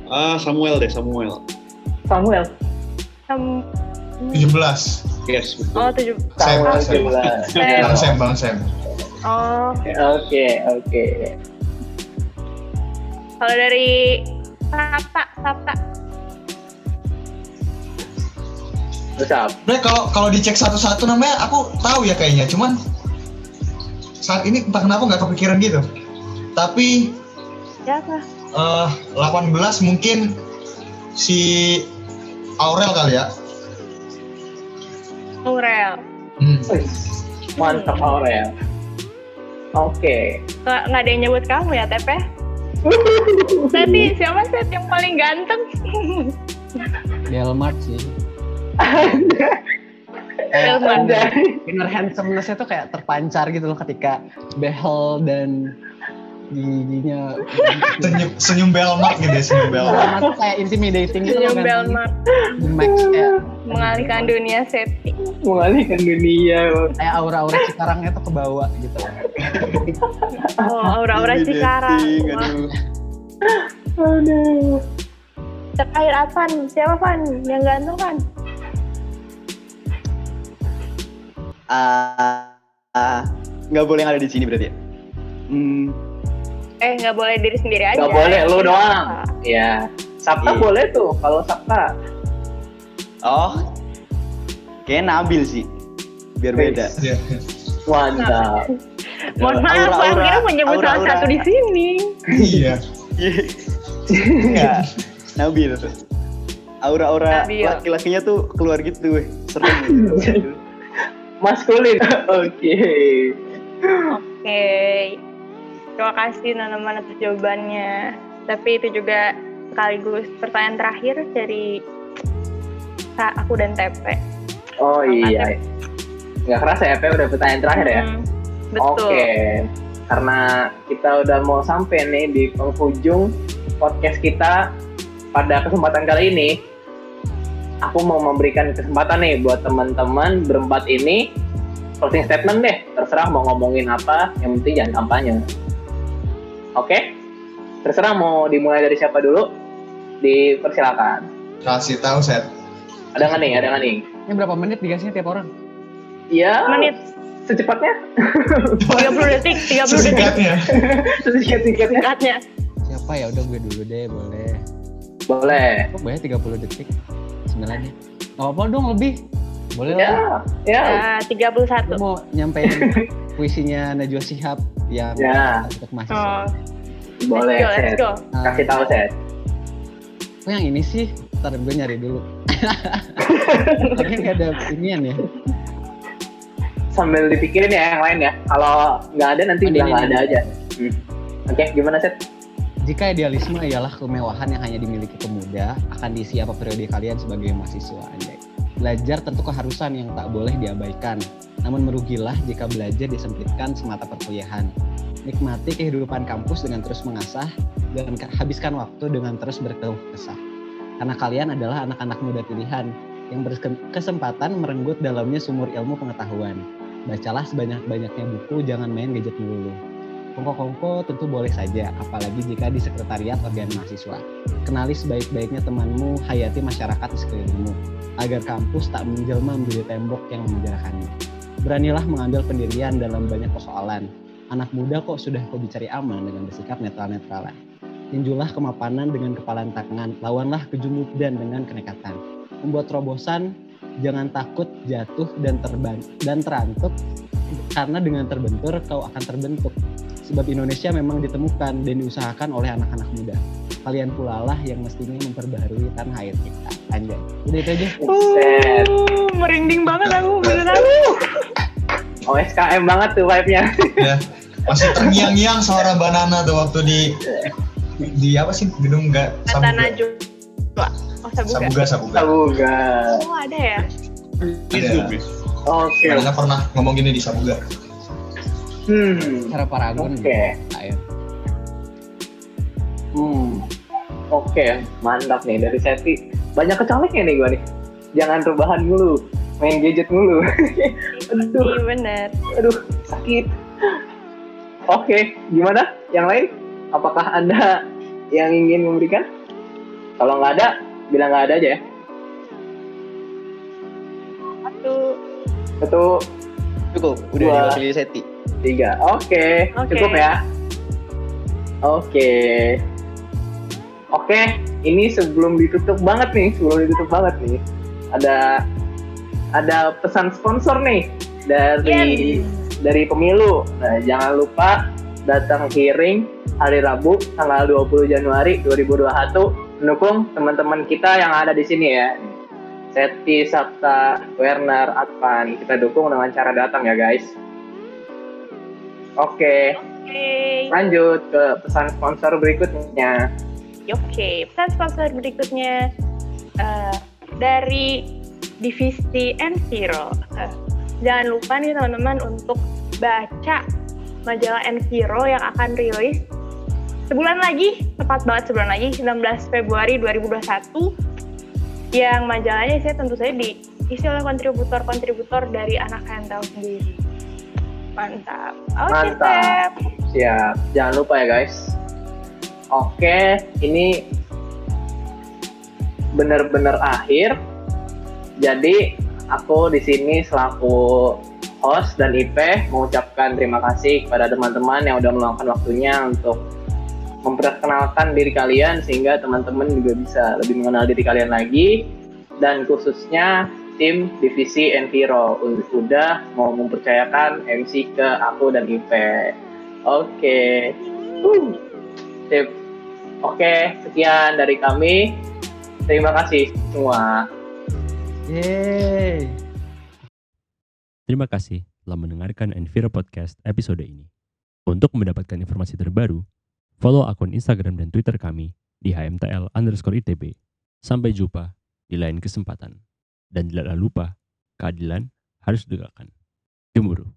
[SPEAKER 5] ah, Samuel deh, Samuel.
[SPEAKER 2] Samuel.
[SPEAKER 3] Sam-
[SPEAKER 7] 17.
[SPEAKER 5] Yes, betul.
[SPEAKER 3] Oh, tujuh.
[SPEAKER 7] Sam,
[SPEAKER 2] Samuel
[SPEAKER 7] Sam.
[SPEAKER 2] jelas.
[SPEAKER 3] Sam.
[SPEAKER 7] Bang Sam, Bang Sam.
[SPEAKER 3] Oh,
[SPEAKER 2] Oke, oke.
[SPEAKER 3] kalau dari Sabta, Sabta.
[SPEAKER 7] Sebenarnya kalau kalau dicek satu-satu namanya aku tahu ya kayaknya, cuman saat ini entah kenapa nggak kepikiran gitu. Tapi
[SPEAKER 3] Siapa?
[SPEAKER 7] eh 18 mungkin si Aurel kali ya.
[SPEAKER 3] Aurel.
[SPEAKER 7] Hmm.
[SPEAKER 2] Mantap Aurel. Oke.
[SPEAKER 3] Nggak, nggak ada yang nyebut kamu ya, Tepe? Tadi siapa set yang paling ganteng?
[SPEAKER 4] Delmart sih
[SPEAKER 2] Ada.
[SPEAKER 4] inner handsomeness-nya tuh kayak terpancar gitu loh ketika behel dan giginya
[SPEAKER 7] Senyum, senyum Belmark gitu ya, senyum Belmark.
[SPEAKER 4] Tuh kayak intimidating gitu
[SPEAKER 3] Senyum
[SPEAKER 4] kan.
[SPEAKER 3] Belmar
[SPEAKER 4] The Max kayak
[SPEAKER 3] mengalihkan dunia safety.
[SPEAKER 2] Mengalihkan dunia.
[SPEAKER 4] kayak aura-aura Cikarangnya tuh ke bawah gitu.
[SPEAKER 3] Oh, aura-aura Cikarang.
[SPEAKER 6] Aduh.
[SPEAKER 2] Aduh.
[SPEAKER 3] Terakhir Avan, siapa Van? Yang ganteng kan?
[SPEAKER 6] Ah, ah, nggak boleh yang ada di sini berarti ya? Hmm,
[SPEAKER 3] Eh, nggak boleh diri sendiri aja.
[SPEAKER 2] Gak boleh, lu doang. Ya. Sabta
[SPEAKER 6] Iya.
[SPEAKER 2] boleh tuh, kalau Sabta.
[SPEAKER 6] oh, kayak Nabil sih, biar beda.
[SPEAKER 7] Iya.
[SPEAKER 2] Mantap. <laughs>
[SPEAKER 3] Mohon maaf,
[SPEAKER 6] Aura-aura-
[SPEAKER 3] aku kira menyebut salah
[SPEAKER 6] aura-aura.
[SPEAKER 3] satu di sini.
[SPEAKER 7] Iya.
[SPEAKER 6] Enggak, <laughs> Nabil. Aura-aura
[SPEAKER 3] Nabil.
[SPEAKER 6] laki-lakinya tuh keluar gitu, weh. serem gitu. <laughs>
[SPEAKER 2] Maskulin. <laughs> Oke.
[SPEAKER 3] Oke. Terima kasih teman-teman atas jawabannya. Tapi itu juga sekaligus pertanyaan terakhir dari Kak aku dan TP.
[SPEAKER 2] Oh iya. Nggak kerasa ya, udah pertanyaan terakhir ya?
[SPEAKER 3] Hmm, betul.
[SPEAKER 2] Oke. Karena kita udah mau sampai nih di penghujung podcast kita pada kesempatan kali ini, aku mau memberikan kesempatan nih buat teman-teman berempat ini closing statement deh. Terserah mau ngomongin apa, yang penting jangan kampanye. Oke? Terserah mau dimulai dari siapa dulu? Dipersilakan.
[SPEAKER 7] Kasih tahu set.
[SPEAKER 2] Ada nggak nih? Ada nggak nih?
[SPEAKER 4] Ini berapa menit dikasihnya tiap orang?
[SPEAKER 2] Iya.
[SPEAKER 3] Menit
[SPEAKER 2] Secepatnya?
[SPEAKER 3] 30 detik, 30 detik
[SPEAKER 7] Sesingkatnya. <laughs>
[SPEAKER 2] Sesingkat-singkatnya.
[SPEAKER 4] Siapa ya? Udah gue dulu deh, boleh.
[SPEAKER 2] Boleh.
[SPEAKER 4] Kok banyak 30 detik? Bismillah deh. Gak apa-apa dong lebih. Boleh
[SPEAKER 2] Ya,
[SPEAKER 4] lah.
[SPEAKER 2] ya.
[SPEAKER 3] Eh, 31.
[SPEAKER 4] Gue mau nyampein <laughs> puisinya Najwa Shihab yang
[SPEAKER 2] Ya.
[SPEAKER 4] untuk mahasiswa.
[SPEAKER 3] Oh,
[SPEAKER 2] Boleh,
[SPEAKER 3] let's go, let's
[SPEAKER 2] Set.
[SPEAKER 3] go.
[SPEAKER 4] Ah,
[SPEAKER 2] Kasih tahu, Set.
[SPEAKER 4] Kok yang ini sih? Ntar gue nyari dulu. <laughs> Kayaknya nggak ada inian ya.
[SPEAKER 2] Sambil dipikirin ya yang lain ya. Kalau nggak ada nanti
[SPEAKER 4] Oh,
[SPEAKER 2] bilang
[SPEAKER 4] ini,
[SPEAKER 2] nggak
[SPEAKER 4] ini,
[SPEAKER 2] ada aja. Hmm. Oke, gimana, Set?
[SPEAKER 4] Jika idealisme ialah kemewahan yang hanya dimiliki pemuda, akan diisi apa periode kalian sebagai mahasiswa anjay. Belajar tentu keharusan yang tak boleh diabaikan, namun merugilah jika belajar disempitkan semata perkuliahan. Nikmati kehidupan kampus dengan terus mengasah, dan habiskan waktu dengan terus berkeluh kesah. Karena kalian adalah anak-anak muda pilihan yang berkesempatan merenggut dalamnya sumur ilmu pengetahuan. Bacalah sebanyak-banyaknya buku, jangan main gadget melulu. Kongko-kongko tentu boleh saja, apalagi jika di sekretariat organ mahasiswa. Kenali sebaik-baiknya temanmu, hayati masyarakat di sekelilingmu, agar kampus tak menjelma menjadi tembok yang memenjarakanmu. Beranilah mengambil pendirian dalam banyak persoalan. Anak muda kok sudah hobi cari aman dengan bersikap netral-netralan. Tinjulah kemapanan dengan kepalan tangan, lawanlah kejumudan dengan kenekatan. Membuat terobosan, jangan takut jatuh dan terban dan terantuk, karena dengan terbentur kau akan terbentuk. Sebab Indonesia memang ditemukan dan diusahakan oleh anak-anak muda. Kalian pula lah yang mestinya memperbaharui tanah air kita. Anjay. Udah itu aja.
[SPEAKER 2] Set.
[SPEAKER 3] Uh, merinding banget aku beneran.
[SPEAKER 2] OSKM banget tuh vibe-nya.
[SPEAKER 7] ya masih terngiang-ngiang suara banana tuh waktu di di apa sih gedung nggak sabuga.
[SPEAKER 3] Oh, sabuga.
[SPEAKER 7] sabuga sabuga
[SPEAKER 2] Sabuga.
[SPEAKER 3] Oh, ada ya?
[SPEAKER 5] Facebook ya.
[SPEAKER 2] Oke.
[SPEAKER 7] Banana pernah ngomong gini di sabuga
[SPEAKER 2] Hmm.
[SPEAKER 4] Cara paragon
[SPEAKER 2] Oke.
[SPEAKER 4] gitu.
[SPEAKER 2] Hmm. Oke, mantap nih dari Seti. Banyak kecoleknya nih gua nih. Jangan rebahan mulu, main gadget mulu. <laughs> Aduh.
[SPEAKER 3] Iya bener.
[SPEAKER 2] Aduh, sakit. Oke, gimana? Yang lain? Apakah Anda yang ingin memberikan? Kalau nggak ada, bilang nggak ada aja ya.
[SPEAKER 3] Satu.
[SPEAKER 2] Satu,
[SPEAKER 6] Cukup, udah
[SPEAKER 2] Dua.
[SPEAKER 6] diwakili Seti.
[SPEAKER 2] Tiga. Oke,
[SPEAKER 3] Oke.
[SPEAKER 2] cukup ya. Oke. Oke, ini sebelum ditutup banget nih, sebelum ditutup banget nih, ada ada pesan sponsor nih dari
[SPEAKER 3] Yes.
[SPEAKER 2] dari pemilu. Nah, jangan lupa datang hearing hari Rabu tanggal 20 Januari 2021 mendukung teman-teman kita yang ada di sini ya. Seti, Sabta, Werner, Advan. Kita dukung dengan cara datang ya guys. Oke,
[SPEAKER 3] Oke.
[SPEAKER 2] lanjut ke pesan sponsor berikutnya.
[SPEAKER 3] Oke, pesan sponsor berikutnya eh, dari divisi Enviro. Eh, jangan lupa nih teman-teman untuk baca majalah Enviro yang akan rilis sebulan lagi, tepat banget sebulan lagi, 19 Februari 2021. Yang majalahnya saya tentu saja diisi oleh kontributor-kontributor dari anak handal sendiri. Mantap. Oke,
[SPEAKER 2] Mantap.
[SPEAKER 3] Step.
[SPEAKER 2] Siap, jangan lupa ya guys. Oke, ini bener-bener akhir. Jadi aku di sini selaku host dan IP mengucapkan terima kasih kepada teman-teman yang udah meluangkan waktunya untuk memperkenalkan diri kalian sehingga teman-teman juga bisa lebih mengenal diri kalian lagi dan khususnya tim divisi Enviro udah mau mempercayakan MC ke aku dan IP. Oke. Uh. Sip. Oke, sekian dari kami. Terima kasih semua.
[SPEAKER 4] Yeay.
[SPEAKER 1] Terima kasih telah mendengarkan Enviro Podcast episode ini. Untuk mendapatkan informasi terbaru, follow akun Instagram dan Twitter kami di hmtl underscore itb. Sampai jumpa di lain kesempatan. Dan jangan lupa, keadilan harus ditegakkan. Gemuruh.